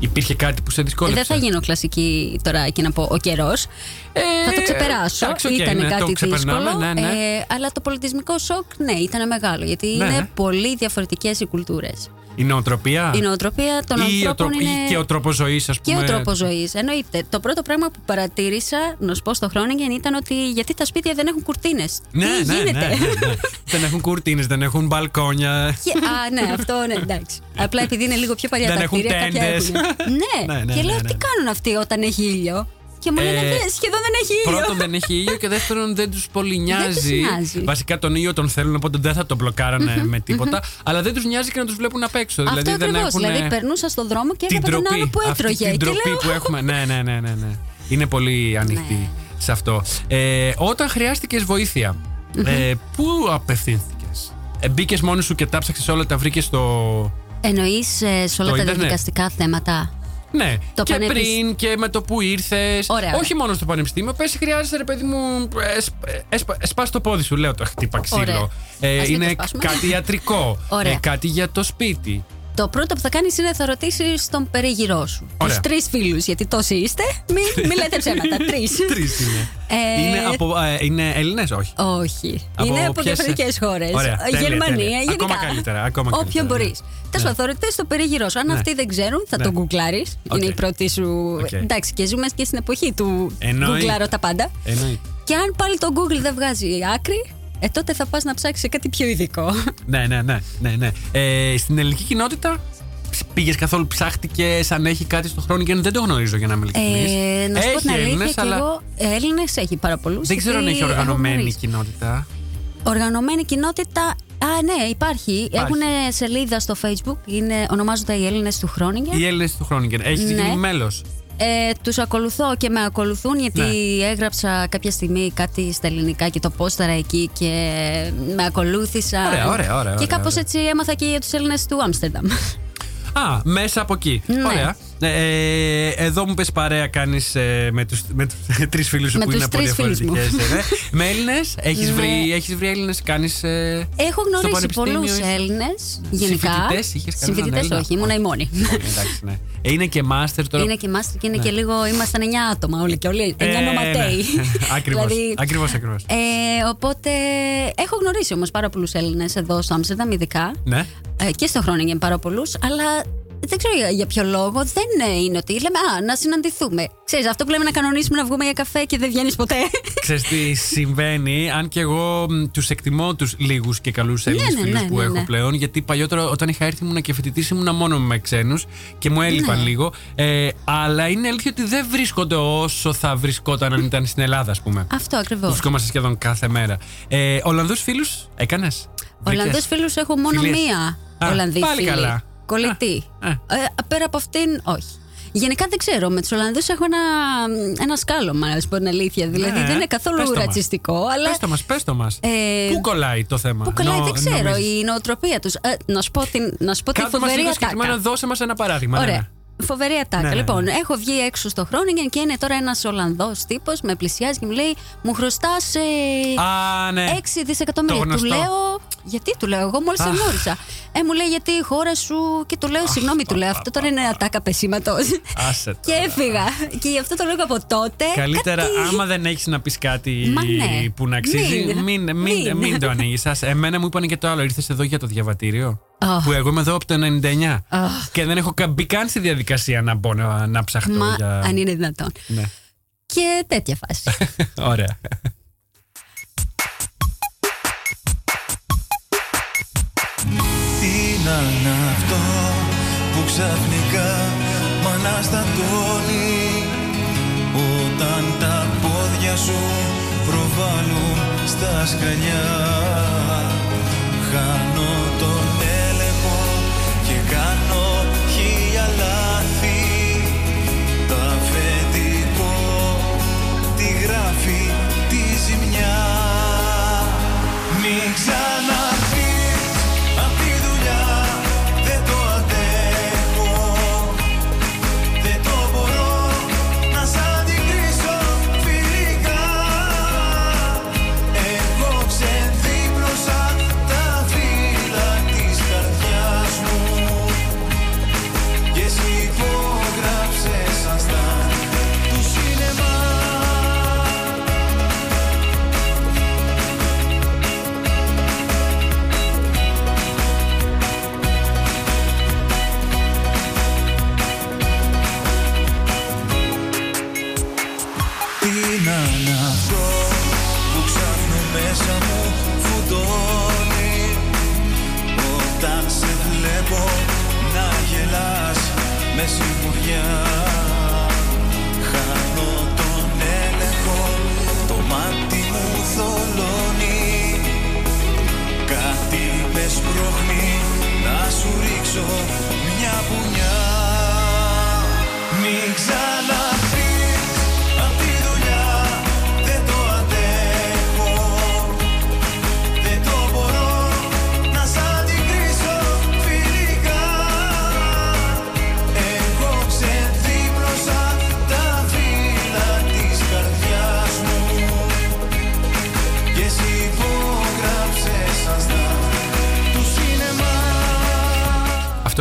Υπήρχε κάτι που σε δυσκόλεψε. Δεν θα γίνω κλασική τώρα και να πω ο καιρός. Ε, θα το ξεπεράσω. εντάξει, οκ, ήταν ναι, το κάτι ξεπερνάμε, δύσκολο. ναι, ναι. ε, αλλά το πολιτισμικό σοκ, ναι, ήταν μεγάλο. Γιατί Ναι, είναι ναι. πολύ διαφορετικές οι κουλτούρες. Η νοοτροπία; Η νοοτροπία των ή, ο ανθρώπων τρόπο- είναι. ή και ο τρόπος ζωής, ας Και πούμε; ο τρόπος ζωής. Εννοείται. Το πρώτο πράγμα που παρατήρησα, να σου πω στο Χρόνιγκεν, ήταν ότι γιατί τα σπίτια δεν έχουν κουρτίνες; Ναι, Τι ναι, γίνεται; ναι, ναι, ναι. [laughs] δεν έχουν κουρτίνες, δεν έχουν μπαλκόνια. Και- α, ναι, αυτό ναι, εντάξει. Απλά επειδή είναι λίγο πιο παλιά Δεν τα έχουν κτίρια, κάποια τέντες. έχουν. Ναι. [laughs] Ναι, ναι, και ναι, λέω ναι. τι κάνουν αυτοί όταν έχει ήλιο; Και μου λένε Ε, «Δε, σχεδόν δεν έχει ήλιο. Πρώτον δεν έχει ήλιο και δεύτερον δεν τους πολύ τους νοιάζει. νοιάζει. Βασικά τον ήλιο τον θέλουν οπότε δεν θα τον μπλοκάρανε με τίποτα. Αλλά δεν τους νοιάζει και να τους βλέπουν απ' έξω. Αυτό δηλαδή δεν ακριβώς. έχουν Δηλαδή περνούσα στον δρόμο και την έβλεπα τον τροπή. άλλο που Αυτή έτρωγε. την Και τροπή λέω, που έχουμε. Ναι, ναι, ναι, ναι, ναι. Είναι πολύ ανοιχτή Ναι. σε αυτό. Ε, όταν χρειάστηκες βοήθεια, ε, πού απευθύνθηκες; Ε, Μπήκες μόνος σου και τα ψάξε όλα, τα βρήκες στο. Εννοείς σε όλα Το τα ίντερνετ. διαδικαστικά θέματα; Ναι, Το και πανεπισ- πριν και με το που ήρθες. Ωραία. Όχι μόνο στο πανεπιστήμιο. Πες, χρειάζεται, ρε παιδί μου, σπας το πόδι σου, λέω τώρα χτύπα ξύλο. Ωραία. Ε, Ας μην το είναι σπάσουμε. κάτι ιατρικό. Ωραία. Ε, κάτι για το σπίτι. Το πρώτο που θα κάνεις είναι θα ρωτήσεις τον περίγυρό σου. Ωραία. Τους τρεις φίλους, γιατί τόσοι είστε. Μην μη λέτε ψέματα. Τρεις. [laughs] Τρεις είναι. Ε, είναι από, ε, είναι Έλληνες, όχι; Όχι. Από είναι από ποιες- διαφορετικές χώρες. Ωραία, τέλεια, Γερμανία, τέλεια. γενικά. Ακόμα καλύτερα, ακόμα Όποιον καλύτερα, μπορείς. ναι. Τέλος Ναι. πάντων, θα ρωτήσεις το περίγυρό σου. Αν Ναι. αυτοί δεν ξέρουν, θα Ναι. το γκουγκλάρεις. Οκ. Είναι η πρώτη σου. Οκ. Εντάξει, και ζούμε και στην εποχή του Εννοείται. γκουγκλάρω τα πάντα. Εννοείται. Και αν πάλι το Google δεν βγάζει άκρη, ε, τότε θα πας να ψάξεις σε κάτι πιο ειδικό. Ναι, ναι, ναι. ναι, ναι. Ε, στην ελληνική κοινότητα πήγες καθόλου ψάχτηκες αν έχει κάτι στο χρόνο και δεν το γνωρίζω για να είμαι ειλικρινής. Ε, να σου πω Έχει την αλήθεια, Έλληνες, και αλλά εγώ Έλληνες έχει πάρα πολλούς. δεν ξέρω αν έχει οργανωμένη κοινότητα. Οργανωμένη κοινότητα. Α, ναι, υπάρχει. Έχουν σελίδα στο Facebook. Είναι, ονομάζονται οι Έλληνες του Χρόνιγκεν. Οι Έλληνες του Χρόνιγκεν. Έχεις Ναι. γίνει μέλος. Ε, τους ακολουθώ και με ακολουθούν γιατί Ναι. έγραψα κάποια στιγμή κάτι στα ελληνικά και το πόσταρα εκεί και με ακολούθησαν. Ωραία, ωραία, ωραία, Και ωραία, κάπως ωραία. έτσι έμαθα και για τους Έλληνες του Άμστερνταμ. Α, μέσα από εκεί. Ναι. Ωραία. Ε, εδώ μου πες παρέα κάνεις ε, με τους, με τους [laughs] τρεις φίλους σου Με που τους είναι από τρεις φίλους μου. διαφορετικές. ε, ναι. [laughs] με Έλληνες, έχεις, Ναι. βρει, έχεις βρει Έλληνες, κάνεις... Ε, Έχω στο γνωρίσει πανεπιστήμιο πολλούς είσαι- Έλληνες γενικά. Συμφοιτητές, είχες κανέναν Συμφοιτητές Έλληνα; όχι, ήμουνα η μόνη. [laughs] όχι, εντάξει, ναι. Ε, είναι και μάστερ τώρα. Είναι και μάστερ και είναι και λίγο. Ήμασταν 9 άτομα όλοι και όλοι. 9 Ε, νοματέοι. ναι. Ακριβώς, Δηλαδή, ακριβώς, ακριβώς. Ε, οπότε έχω γνωρίσει όμως πάρα πολλούς Έλληνες εδώ στο Άμστερνταμ, ειδικά. Ναι. Ε, και στο Χρόνιγκεν πάρα πολλούς, αλλά δεν ξέρω για, για ποιο λόγο. Δεν ε, είναι ότι λέμε Α, να συναντηθούμε. Ξέρεις, αυτό που λέμε να κανονίσουμε να βγούμε για καφέ και δεν βγαίνεις ποτέ. [laughs] Ξέρεις τι συμβαίνει, αν και εγώ μ, τους εκτιμώ τους λίγους και καλούς Έλληνες ναι, φίλους ναι, που ναι, έχω ναι. πλέον, γιατί παλιότερα όταν είχα έρθει ήμουν και φοιτητής ήμουν μόνο με ξένους και μου έλειπαν Ναι. λίγο. Ε, αλλά είναι αλήθεια ότι δεν βρίσκονται όσο θα βρισκόταν αν ήταν στην Ελλάδα, ας πούμε. αυτό Που ακριβώ. βρισκόμαστε σχεδόν κάθε μέρα. Ε, Ολλανδούς φίλους έκανες; Ολλανδούς Βρήκες; φίλους έχω μόνο Φιλίες; μία Α, Ολλανδή πάλι φίλη. καλά. Κολλητή. Α, α. Ε, πέρα από αυτήν, όχι. Γενικά δεν ξέρω. Με τους Ολλανδούς έχω ένα, ένα σκάλωμα, να σου πω την αλήθεια. Δηλαδή Ναι, δεν είναι πες καθόλου το μας. ρατσιστικό. Αλλά Πες το μας, πες το μας. Ε, Πού κολλάει το θέμα. Πού κολλάει, Νο- δεν ξέρω. νομίζεις; Η νοοτροπία τους. να σου πω την, να σου πω τη Κάτω μας φοβερή λίγο ατάκα. συγκεκριμένα, δώσε μας ένα παράδειγμα. ναι, Ωραία. Ναι. Φοβερή ατάκα. Ναι, ναι, ναι. Λοιπόν, έχω βγει έξω στο Χρόνιγκεν και είναι τώρα ένας Ολλανδός τύπος, με πλησιάζει και μου λέει: Μου χρωστάς Α, ναι. 6 δισεκατομμύρια. Το Του γνωστό. λέω, γιατί του λέω, εγώ μόλις σε Αχ. γνώρισα. Ε, μου λέει, γιατί η χώρα σου. Και του λέω, συγγνώμη, του λέω, αυτό τώρα είναι ατάκα πεσήματο. Άσε Και τώρα. έφυγα. Και γι' αυτό το λέω από τότε. Καλύτερα, κάτι- άμα δεν έχεις να πεις κάτι Μα ναι. που να αξίζει, Μην. μην, μην, μην, Μην. το ανοίγεις. Εμένα μου είπαν και το άλλο. Ήρθες εδώ για το διαβατήριο; Αχ. Που εγώ είμαι εδώ από το 99. Αχ. Και δεν έχω κα- μπει καν στη διαδικασία να μπω να, να ψαχτώ Μα για. αν είναι δυνατόν. Ναι. Και τέτοια φάση. [laughs] Ωραία. Τι να είναι αυτό που ξαφνικά μ' αναστατώνει; Όταν τα πόδια σου προβάλλουν στα σκαλιά Χάνω τον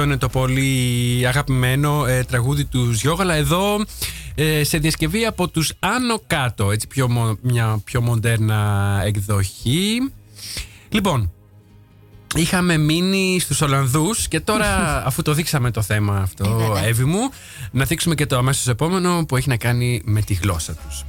είναι το πολύ αγαπημένο ε, τραγούδι του Ζιόγαλα. Εδώ ε, σε διασκευή από τους Άνω Κάτω. Έτσι πιο, μο- μια πιο μοντέρνα εκδοχή. Λοιπόν, είχαμε μείνει στους Ολλανδούς και τώρα [laughs] αφού το δείξαμε το θέμα Ε, αυτό, βέβαια. Εύη μου, να δείξουμε και το αμέσως επόμενο που έχει να κάνει με τη γλώσσα τους.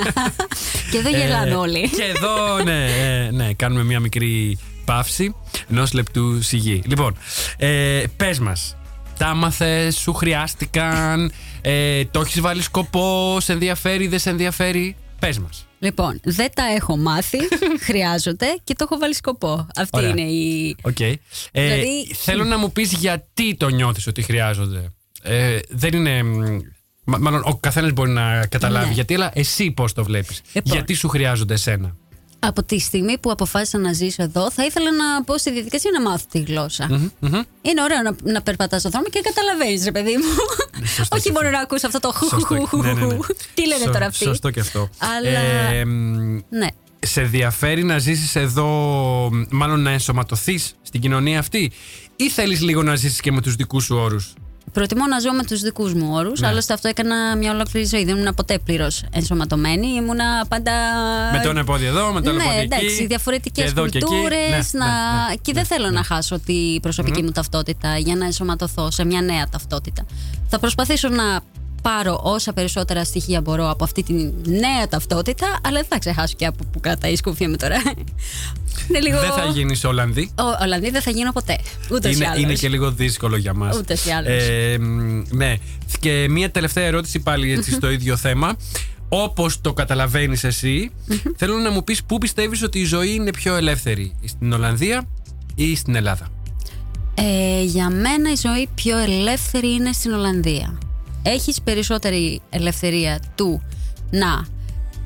[laughs] Και εδώ γελάνε Ε, όλοι. Και εδώ, ναι, ε, ναι, κάνουμε μια μικρή παύση ενός λεπτού σιγή. Λοιπόν, ε, πες μας, τα έμαθες, σου χρειάστηκαν, ε, το έχεις βάλει σκοπό, σε ενδιαφέρει, δεν σε ενδιαφέρει. Πες μας. Λοιπόν, δεν τα έχω μάθει, [laughs] χρειάζονται και το έχω βάλει σκοπό. Αυτή Ωραία. είναι η. Οκ. Ε, Δηλαδή- Θέλω να μου πεις γιατί το νιώθεις ότι χρειάζονται. Ε, δεν είναι. μ, μα- Μάλλον ο καθένας μπορεί να καταλάβει Ναι. γιατί, αλλά εσύ πώς το βλέπεις. Λοιπόν. Γιατί σου χρειάζονται εσένα. Από τη στιγμή που αποφάσισα να ζήσω εδώ, θα ήθελα να πω στη διαδικασία να μάθω τη γλώσσα. Είναι ωραίο να, να περπατάς στον δρόμο και καταλαβαίνεις, ρε παιδί μου. σωστό Όχι και μόνο αυτό. να ακούς αυτό το χου, Σωστό. χου, χου, Ναι, ναι, ναι. χου. Τι λένε Σω- τώρα αυτοί; Σωστό και αυτό. Αλλά- Ε, μ, Ναι. σε ενδιαφέρει να ζήσεις εδώ, μάλλον να ενσωματωθείς στην κοινωνία αυτή ή θέλεις λίγο να ζήσεις και με τους δικούς σου όρους; Προτιμώ να ζω με τους δικούς μου όρους. Ναι. Άλλωστε, αυτό έκανα μια ολόκληρη ζωή. Δεν ήμουν ποτέ πλήρως ενσωματωμένη. Ήμουνα πάντα. Με το ένα πόδι εδώ, με το άλλο ναι, πόδι εντάξει, εκεί. διαφορετικές και εδώ και εκεί. κουλτούρες. Ναι, να... ναι, ναι. και δεν θέλω να χάσω τη προσωπική μου ταυτότητα για να ενσωματωθώ σε μια νέα ταυτότητα. Θα προσπαθήσω να πάρω όσα περισσότερα στοιχεία μπορώ από αυτή τη νέα ταυτότητα, αλλά δεν θα ξεχάσω και από που κρατάει η σκούφια μου τώρα. Είναι λίγο... Δεν θα γίνεις Ολλανδή. Ο, Ολλανδή δεν θα γίνω ποτέ. Ούτε ή Είναι, άλλως. είναι και λίγο δύσκολο για μας. Ούτως ή άλλως. Ε, μ, ναι. Και μία τελευταία ερώτηση πάλι έτσι στο [laughs] ίδιο θέμα. Όπως το καταλαβαίνεις εσύ, θέλω να μου πεις πού πιστεύεις ότι η ζωή είναι πιο ελεύθερη. Στην Ολλανδία ή στην Ελλάδα; Ε, για μένα η ζωή πιο ελεύθερη είναι στην Ολλανδία. Έχεις περισσότερη ελευθερία του να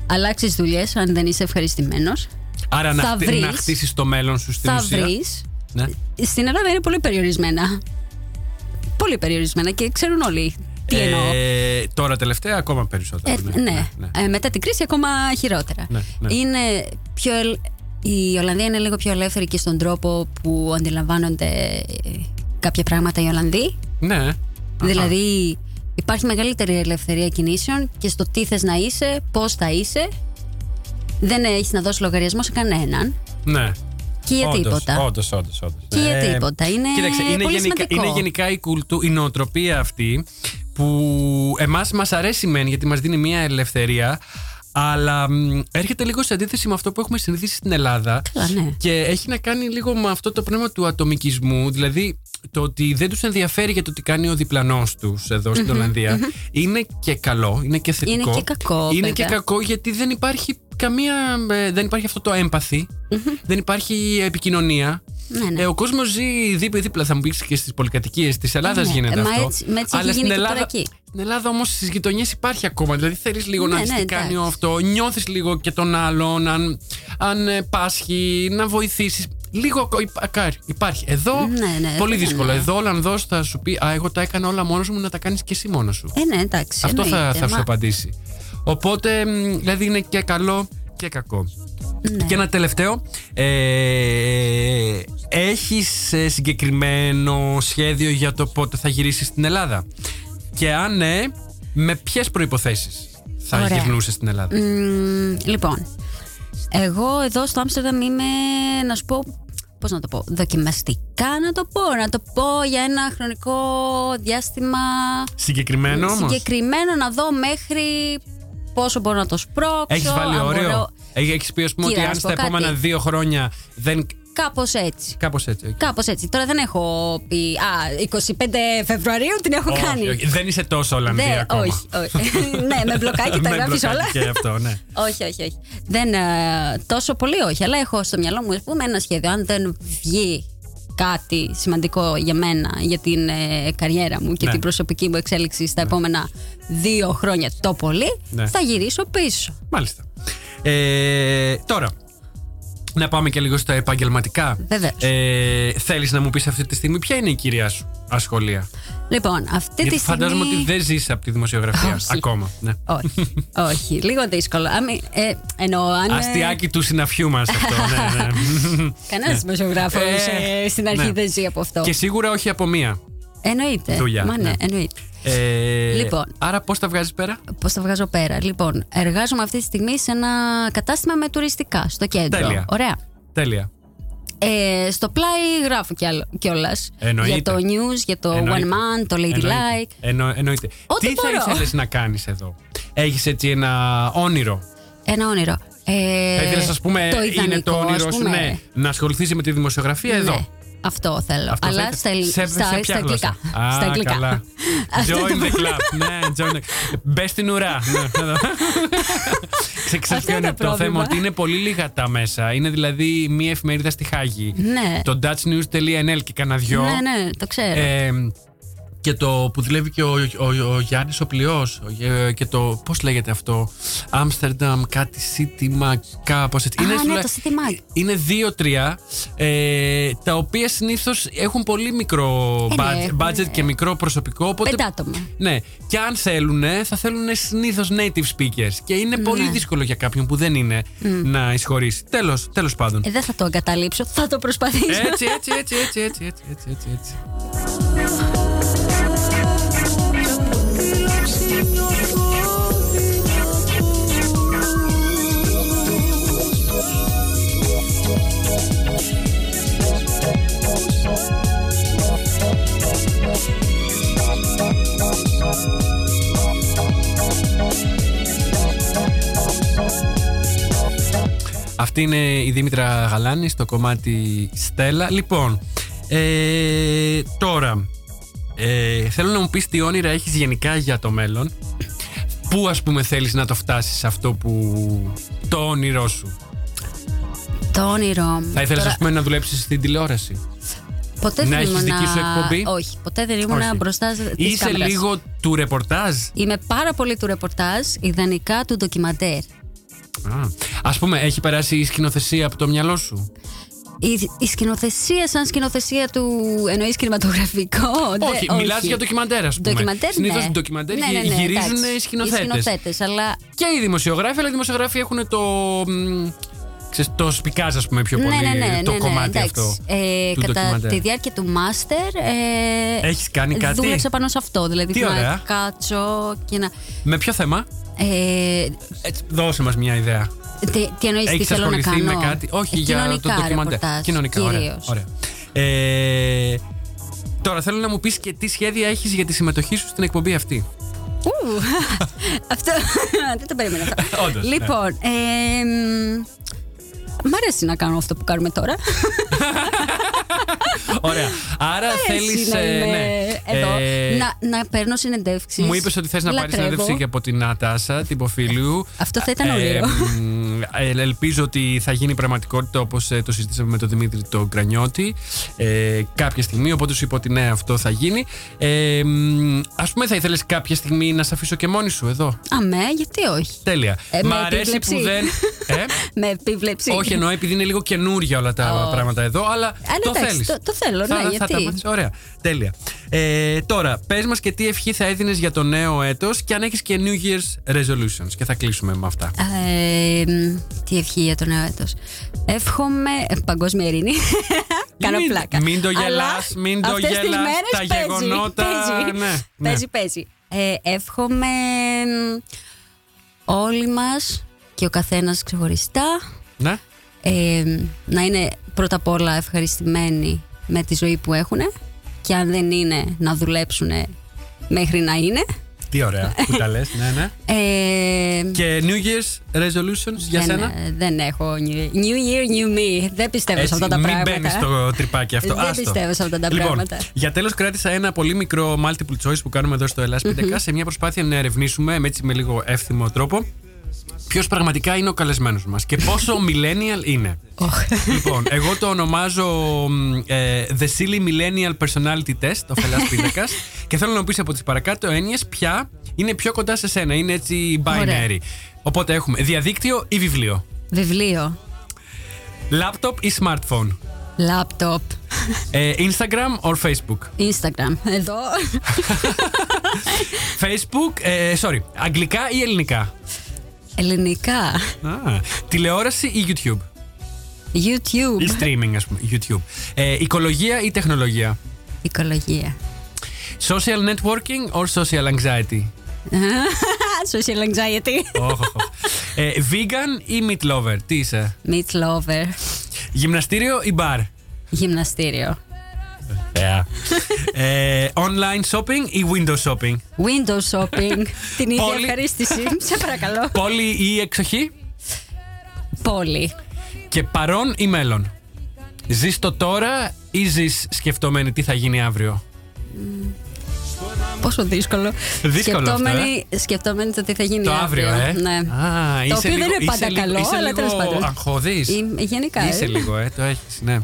αλλάξεις δουλειές αν δεν είσαι ευχαριστημένος. Άρα να, Θα χτι- βρεις. να χτίσεις το μέλλον σου στην θα ουσία. βρεις. Ναι. Στην Ελλάδα είναι πολύ περιορισμένα. Πολύ περιορισμένα και ξέρουν όλοι τι εννοώ. Ε, τώρα τελευταία ακόμα περισσότερο. Ε, ναι, Ε, μετά την κρίση ακόμα χειρότερα. Ναι, ναι. Είναι πιο ελ- Η Ολλανδία είναι λίγο πιο ελεύθερη και στον τρόπο που αντιλαμβάνονται ε, κάποια πράγματα οι Ολλανδοί. ναι. Δηλαδή υπάρχει μεγαλύτερη ελευθερία κινήσεων και στο τι θες να είσαι, πώς θα είσαι. Δεν έχεις να δώσεις λογαριασμό σε κανέναν. Ναι. Και για Όντως, τίποτα. Όντως, όντως, όντως. Και για τίποτα. Είναι κοίταξε, είναι, πολύ γενικά, σημαντικό. είναι γενικά η, κουλτού, η νοοτροπία αυτή που εμάς μας αρέσει μεν γιατί μας δίνει μια ελευθερία αλλά μ, έρχεται λίγο σε αντίθεση με αυτό που έχουμε συνηθίσει στην Ελλάδα Καλά, ναι. και έχει να κάνει λίγο με αυτό το πνεύμα του ατομικισμού δηλαδή το ότι δεν τους ενδιαφέρει για το τι κάνει ο διπλανός τους εδώ στην Ολλανδία είναι και καλό, είναι και θετικό Είναι και κακό, είναι βέβαια. και κακό γιατί δεν υπάρχει καμία ε, δεν υπάρχει αυτό το έμπαθη δεν υπάρχει επικοινωνία Ναι, ναι. ε, ο κόσμος ζει δίπλα-δίπλα, θα μου πεις και στις πολυκατοικίες της Ελλάδας Ναι, γίνεται ε, μα αυτό. έτσι- με έτσι έχει Αλλά γίνει στην και Ελλάδα, τώρα εκεί. στην Ελλάδα όμως στις γειτονιές υπάρχει ακόμα. Δηλαδή θέλεις λίγο Ναι, να δεις ναι, τι κάνει εντάξει. αυτό, νιώθεις λίγο και τον άλλον, αν, αν ε, πάσχει, να βοηθήσεις. Λίγο ακο- υπα- υπάρχει. Εδώ Ναι, ναι, πολύ βέβαια, δύσκολο. ναι. Εδώ ο Ολλανδός θα σου πει Α, εγώ τα έκανα όλα μόνος μου, να τα κάνεις και εσύ μόνος σου. Ε, ναι, εντάξει. Αυτό θα, εννοείται, θα σου μα- απαντήσει. Οπότε, μ, δηλαδή είναι και καλό και κακό. Ναι. Και ένα τελευταίο. Ε, έχεις ε, συγκεκριμένο σχέδιο για το πότε θα γυρίσεις στην Ελλάδα; Και αν ναι, με ποιες προϋποθέσεις θα Ωραία. γυρνούσες στην Ελλάδα; Μμμ, λοιπόν, εγώ εδώ στο Άμστερνταμ είμαι, να σου πω, πώς να το πω, δοκιμαστικά να το πω, να το πω για ένα χρονικό διάστημα Συγκεκριμένο όμως; συγκεκριμένο να δω μέχρι πόσο μπορώ να το σπρώξω. Έχεις βάλει αν όριο; μπορώ- Έχεις πει ας πούμε Κοίτα, ότι να αν σου στα πω κάτι. επόμενα δύο χρόνια δεν κάπως έτσι. Κάπως έτσι. οκ. Κάπως έτσι. Τώρα δεν έχω πει. Α, 25 Φεβρουαρίου την έχω Όχι, κάνει. όχι, Δεν είσαι τόσο Ολλανδία Δεν- ακόμα. όχι, όχι. [laughs] [laughs] ναι, με μπλοκάκι τα Με γράφεις μπλοκάκι όλα. Και αυτό, ναι. [laughs] όχι, όχι, όχι. Δεν, ε, τόσο πολύ όχι, αλλά έχω στο μυαλό μου ας πούμε, ένα σχέδιο. Αν δεν βγει κάτι σημαντικό για μένα, για την ε, καριέρα μου και Ναι. την προσωπική μου εξέλιξη στα επόμενα δύο χρόνια το πολύ, Ναι. θα γυρίσω πίσω. Μάλιστα. Ε, τώρα, να πάμε και λίγο στα επαγγελματικά. Βεβαίως. Ε, Θέλεις να μου πεις αυτή τη στιγμή ποια είναι η κυρία σου ασχολία; Λοιπόν, αυτή Γιατί τη στιγμή. φαντάζομαι ότι δεν ζεις από τη δημοσιογραφία Όχι. ακόμα. Ναι. όχι, όχι, λίγο δύσκολο. Άμι, ε, εννοώ, αν. ε, Αστιάκι του συναφιού μας αυτό. ναι, ναι. Κανένας δημοσιογράφος Ε, στην αρχή ναι. δεν ζει από αυτό. και σίγουρα όχι από μία. Εννοείται. Δουλειά, Μα ναι, ναι. εννοείται. Ε, Λοιπόν. Άρα πώς τα βγάζεις πέρα; Πώς τα βγάζω πέρα. Λοιπόν, εργάζομαι αυτή τη στιγμή σε ένα κατάστημα με τουριστικά στο κέντρο. Τέλεια. Ωραία. Τέλεια. Ε, στο πλάι γράφω κιόλας. Εννοείται. Για το news, για το Εννοείται. One Man, το Ladylike. Εννοείται. Εννο, εννοείται. Ό,τι Τι μπορώ. θα ήθελες να κάνεις εδώ, Έχεις έτσι ένα όνειρο; Ένα όνειρο. Ε, Θα ήθελες, ας πούμε, το είναι ιδανικό, το ας όνειρο σου πούμε. ναι, να ασχοληθείς με τη δημοσιογραφία Ναι, εδώ; Αυτό θέλω. Αυτό Αλλά θα στα, ήθελε. ελλη- σε, στα, σε ποια στα γλώσσα; αγγλικά. Α, στα αγγλικά. καλά. [laughs] Αυτό join το the πρόβλημα. club. ναι, join the... Μπες στην ουρά. Ναι. Ξε- Ξέρεις Αυτό ποιο είναι είναι το πρόβλημα. θέμα, ότι είναι πολύ λίγα τα μέσα. Είναι δηλαδή μία εφημερίδα στη Χάγη. Ναι. Το dutchnews.nl και κανένα δυο. Ναι, ναι, το ξέρω. Ε, και το που δουλεύει και ο, ο, ο, ο Γιάννης ο Πλειός, ο Γε- και το. Πώς λέγεται αυτό, Άμστερνταμ, κάτι City Mag, κάπω έτσι. Α, ναι, σουλα- το City Mag. Είναι δύο-τρία, ε, τα οποία συνήθως έχουν πολύ μικρό Ε, ναι, budget, έχουν, budget και μικρό προσωπικό. Οπότε, Πέντε άτομα. Ναι, και αν θέλουν, θα θέλουν συνήθως native speakers. Και είναι πολύ Ναι. δύσκολο για κάποιον που δεν είναι να εισχωρήσει. Τέλος τέλος πάντων. Ε, δεν θα το εγκαταλείψω, θα το προσπαθήσω. Έτσι, έτσι, έτσι, έτσι, έτσι, έτσι, έτσι, έτσι, Αυτή είναι η Δήμητρα Γαλάνη στο κομμάτι Στέλλα. Λοιπόν, ε, τώρα, ε, θέλω να μου πεις τι όνειρα έχεις γενικά για το μέλλον. Πού ας πούμε θέλεις να το φτάσεις αυτό που... το όνειρό σου; το όνειρό μου. Θα ήθελες Τώρα, ας πούμε να δουλέψεις στην τηλεόραση; ποτέ να δεν έχεις ήμουνα... δική σου εκπομπή; Όχι, ποτέ δεν ήμουν Όχι. μπροστά στις Είσαι κάμερες. λίγο του ρεπορτάζ; Είμαι πάρα πολύ του ρεπορτάζ, ιδανικά του ντοκιμαντέρ. Α, ας πούμε έχει περάσει η σκηνοθεσία από το μυαλό σου; Η, η σκηνοθεσία σαν σκηνοθεσία του εννοείς κινηματογραφικό. δε- όχι, μιλάς για ντοκιμαντέρ ας πούμε. Ντοκιμαντέρ, Συνήθως ναι. ντοκιμαντέρ Ναι, γυ- ναι, ναι, γυρίζουν εντάξει. οι σκηνοθέτες. Οι σκηνοθέτες, αλλά Και οι δημοσιογράφοι, αλλά οι δημοσιογράφοι έχουν το. μ, Ξέρεις, το σπικάζ, ας πούμε, πιο πολύ. ναι, ναι, ναι, το ναι, ναι, κομμάτι εντάξει. αυτό. Ε, του κατά ντοκιμαντέρ. τη διάρκεια του μάστερ. Ε, Έχεις κάνει κάτι; Δούλεψα πάνω σε αυτό. Δηλαδή, Τι να ωραία. κάτσω και να. Με ποιο θέμα; Ε, Έτσι, δώσε μας μια ιδέα. Τι, τι εννοείς, τι Έχει θέλω να ασχοληθεί κάνω; με κάτι; Όχι, Ε, για το κοινωνικά ντοκιμαντέρ. ρεπορτάζ, Κοινωνικά, ωραία. κυρίως. ωραία. Ε, τώρα θέλω να μου πεις και τι σχέδια έχεις για τη συμμετοχή σου στην εκπομπή αυτή. Ου, [laughs] αυτό δεν το περίμενα αυτό. [laughs] Όντως, ναι. λοιπόν, ε, μ, μ' αρέσει να κάνω αυτό που κάνουμε τώρα. [laughs] Ωραία. Άρα Μ' αρέσει θέλει. να είμαι ναι. εδώ, Ε, να, να παίρνω συνεντεύξεις. Μου είπες ότι θες να πάρεις Λατρεύω. συνέντευξη και από την Νατάσα, την Ποφίλιου. Αυτό θα ήταν ωραίο. μ, ε, ελπίζω ότι θα γίνει πραγματικότητα όπως το συζητήσαμε με τον Δημήτρη τον Γκρανιώτη ε, κάποια στιγμή. Οπότε σου είπα ότι ναι, αυτό θα γίνει. Ε, Α πούμε, θα ήθελες κάποια στιγμή να σε αφήσω και μόνη σου εδώ; Αμέ, γιατί όχι; Τέλεια. Ε, Μ' με αρέσει επίβλεψη. που δεν. [laughs] Ε; Με επίβλεψη. Όχι, εννοώ επειδή είναι λίγο καινούρια όλα τα Ω. πράγματα εδώ, αλλά ναι, το εντάξει, θέλεις. το- το θέλω, ναι, γιατί; Θα τα μάθεις. Ωραία. Τέλεια. Ε, τώρα, πες μας και τι ευχή θα έδινες για το νέο έτος και αν έχεις και New Year's resolutions. Και θα κλείσουμε με αυτά. Ε, μ, τι ευχή για το νέο έτος. Εύχομαι ε, παγκόσμια ειρήνη. [laughs] Κάνω Μην- πλάκα. μην το Αλλά γελάς, μην το αυτές τις γελάς, μέρες τα παίζει, γεγονότα, Παίζει, ναι, ναι. παίζει. παίζει. Ε, εύχομαι μ, όλοι μας και ο καθένας ξεχωριστά Ναι. ε, να είναι πρώτα απ' όλα ευχαριστημένοι με τη ζωή που έχουν και αν δεν είναι να δουλέψουν μέχρι να είναι Τι ωραία που τα λες, ναι, ναι. Ε, Και New Year's resolutions για δεν, σένα; δεν έχω new, new year, new me. Δεν πιστεύω σε αυτά τα μην πράγματα. μπαίνεις στο τρυπάκι αυτό. Δεν Άστο. πιστεύω σε αυτά τα λοιπόν, πράγματα. Για τέλος, κράτησα ένα πολύ μικρό multiple choice που κάνουμε εδώ στο Ελλάς 5K σε μια προσπάθεια να ερευνήσουμε με, έτσι, με λίγο εύθυμο τρόπο ποιος πραγματικά είναι ο καλεσμένος μας και πόσο [laughs] millennial είναι. λοιπόν, εγώ το ονομάζω μ, ε, The Silly Millennial Personality Test, ο Φελάς [laughs] Πίνακας και θέλω να μου πεις από τις παρακάτω έννοιες ποια είναι πιο κοντά σε σένα, είναι έτσι binary. Ωραία. Οπότε έχουμε διαδίκτυο ή βιβλίο, Βιβλίο. laptop ή smartphone, Λάπτοπ. ε, Instagram or Facebook; Instagram. Εδώ. [laughs] Facebook, ε, sorry, αγγλικά ή ελληνικά; Ελληνικά. Α, τηλεόραση ή YouTube. Ή YouTube. streaming, ας πούμε. YouTube. Ε, οικολογία ή τεχνολογία. Οικολογία. Social networking or social anxiety. Social anxiety. Όχ, όχ, όχ. ε, vegan ή meat lover. Τι είσαι. Meat lover. Γυμναστήριο ή bar. Γυμναστήριο. Ε, online shopping ή window shopping; Window shopping. [laughs] Την ίδια Πόλη. ευχαρίστηση. Σε παρακαλώ. Πόλη ή εξοχή; Πόλη. Και παρόν ή μέλλον; Ζεις το τώρα ή ζεις σκεφτόμενη τι θα γίνει αύριο; Πόσο δύσκολο. Δύσκολο αυτό, σκεπτόμενη, σκεπτόμενη το τι θα γίνει Το αύριο, ε. Ναι. Α, το είσαι οποίο λίγο- δεν είναι είσαι πάντα λίγο- καλό, είσαι αλλά τέλος λίγο πάντων. αγχώδης. Είμαι- Γενικά. Είσαι ε. λίγο, ε, το έχεις, ναι.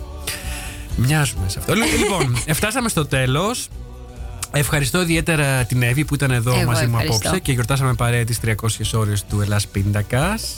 Μοιάζουμε σε αυτό. Λοιπόν, [laughs] φτάσαμε στο τέλος. Ευχαριστώ ιδιαίτερα την Εύη που ήταν εδώ Εγώ μαζί μου ευχαριστώ. απόψε και γιορτάσαμε παρέα τις 300 ώρες του Ελλάς Πίντακας.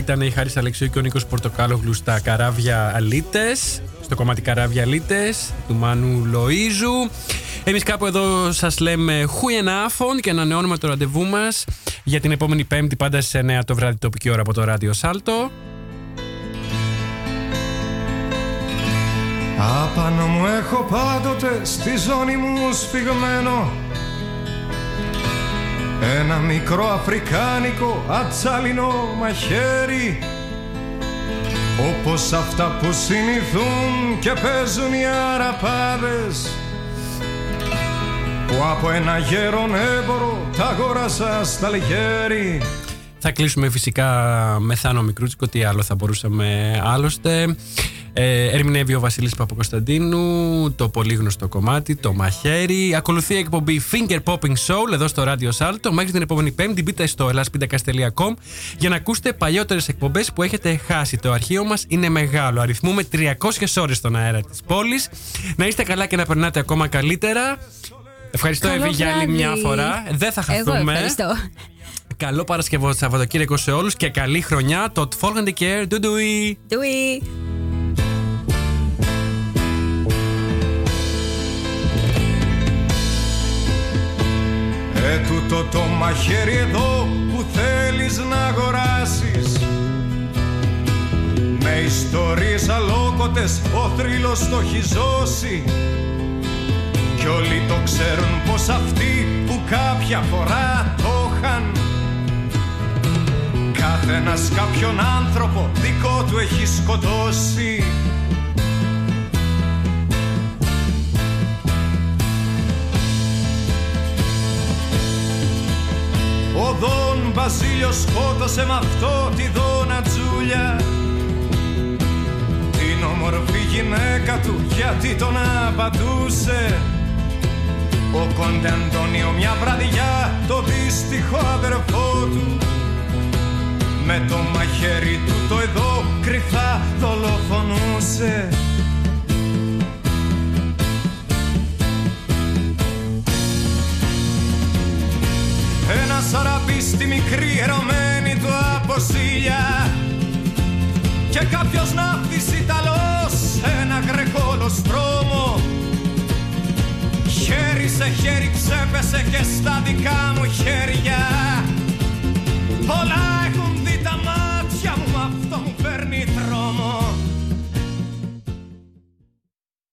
Ήταν η Χάρης Αλεξίου και ο Νίκος Πορτοκάλογλου στα καράβια αλίτες, στο κομμάτι καράβια αλίτες του Μάνου Λοΐζου. Εμείς κάπου εδώ σας λέμε χουιενάφων και ανανεώνουμε το ραντεβού μας για την επόμενη πέμπτη πάντα στις 9 το βράδυ τοπική ώρα από το Ράδιο Σάλτο. Απάνω μου έχω πάντοτε στη ζώνη μου σφιγμένο Ένα μικρό αφρικάνικο ατσάλινο μαχαίρι Όπως αυτά που συνηθούν και παίζουν οι αραπάδες Που από ένα γέρον έμπορο τα αγόρασα στα λιγέρι Θα κλείσουμε φυσικά με Θάνο Μικρούτσικο, τι άλλο θα μπορούσαμε άλλωστε. Ε, ερμηνεύει ο Βασίλης Παπακοσταντίνου το πολύ γνωστό κομμάτι, το μαχαίρι. Ακολουθεί η εκπομπή Finger Popping Soul εδώ στο Radio Salto. Μέχρι την επόμενη Πέμπτη μπείτε στο elaspindakas.com για να ακούσετε παλιότερες εκπομπές που έχετε χάσει. Το αρχείο μας είναι μεγάλο. Αριθμούμε 300 ώρες στον αέρα της πόλης. Να είστε καλά και να περνάτε ακόμα καλύτερα. Ευχαριστώ Καλό Εύη για άλλη βράδυ. μια φορά. Δεν θα Εγώ χαθούμε. ευχαριστώ. Καλό Παρασκευό Σαββατοκύριακο σε όλους και καλή χρονιά. Το Folgende Care. Ντουντουι. Doei. Ε, τούτο το μαχαίρι εδώ που θέλεις να αγοράσεις. Με ιστορίες αλόκοτες ο θρύλος το έχει ζώσει. Κι όλοι το ξέρουν πως αυτοί που κάποια φορά το είχαν. Κάθε ένας κάποιον άνθρωπο δικό του έχει σκοτώσει Ο Δον Βασίλειος σκότωσε με αυτό τη Δόνα Τζούλια. Την όμορφη γυναίκα του γιατί τον απαντούσε. Ο Κόντε Αντώνιο μια βραδιά το δύστιχο αδερφό του. Με το μαχαίρι του το εδώ κρυφά δολοφονούσε στη μικρή ερωμένη του αποσύλια και κάποιος ναύτης Ιταλός σε ένα γρεκόλο στρώμο χέρι σε χέρι ξέπεσε και στα δικά μου χέρια. Πολλά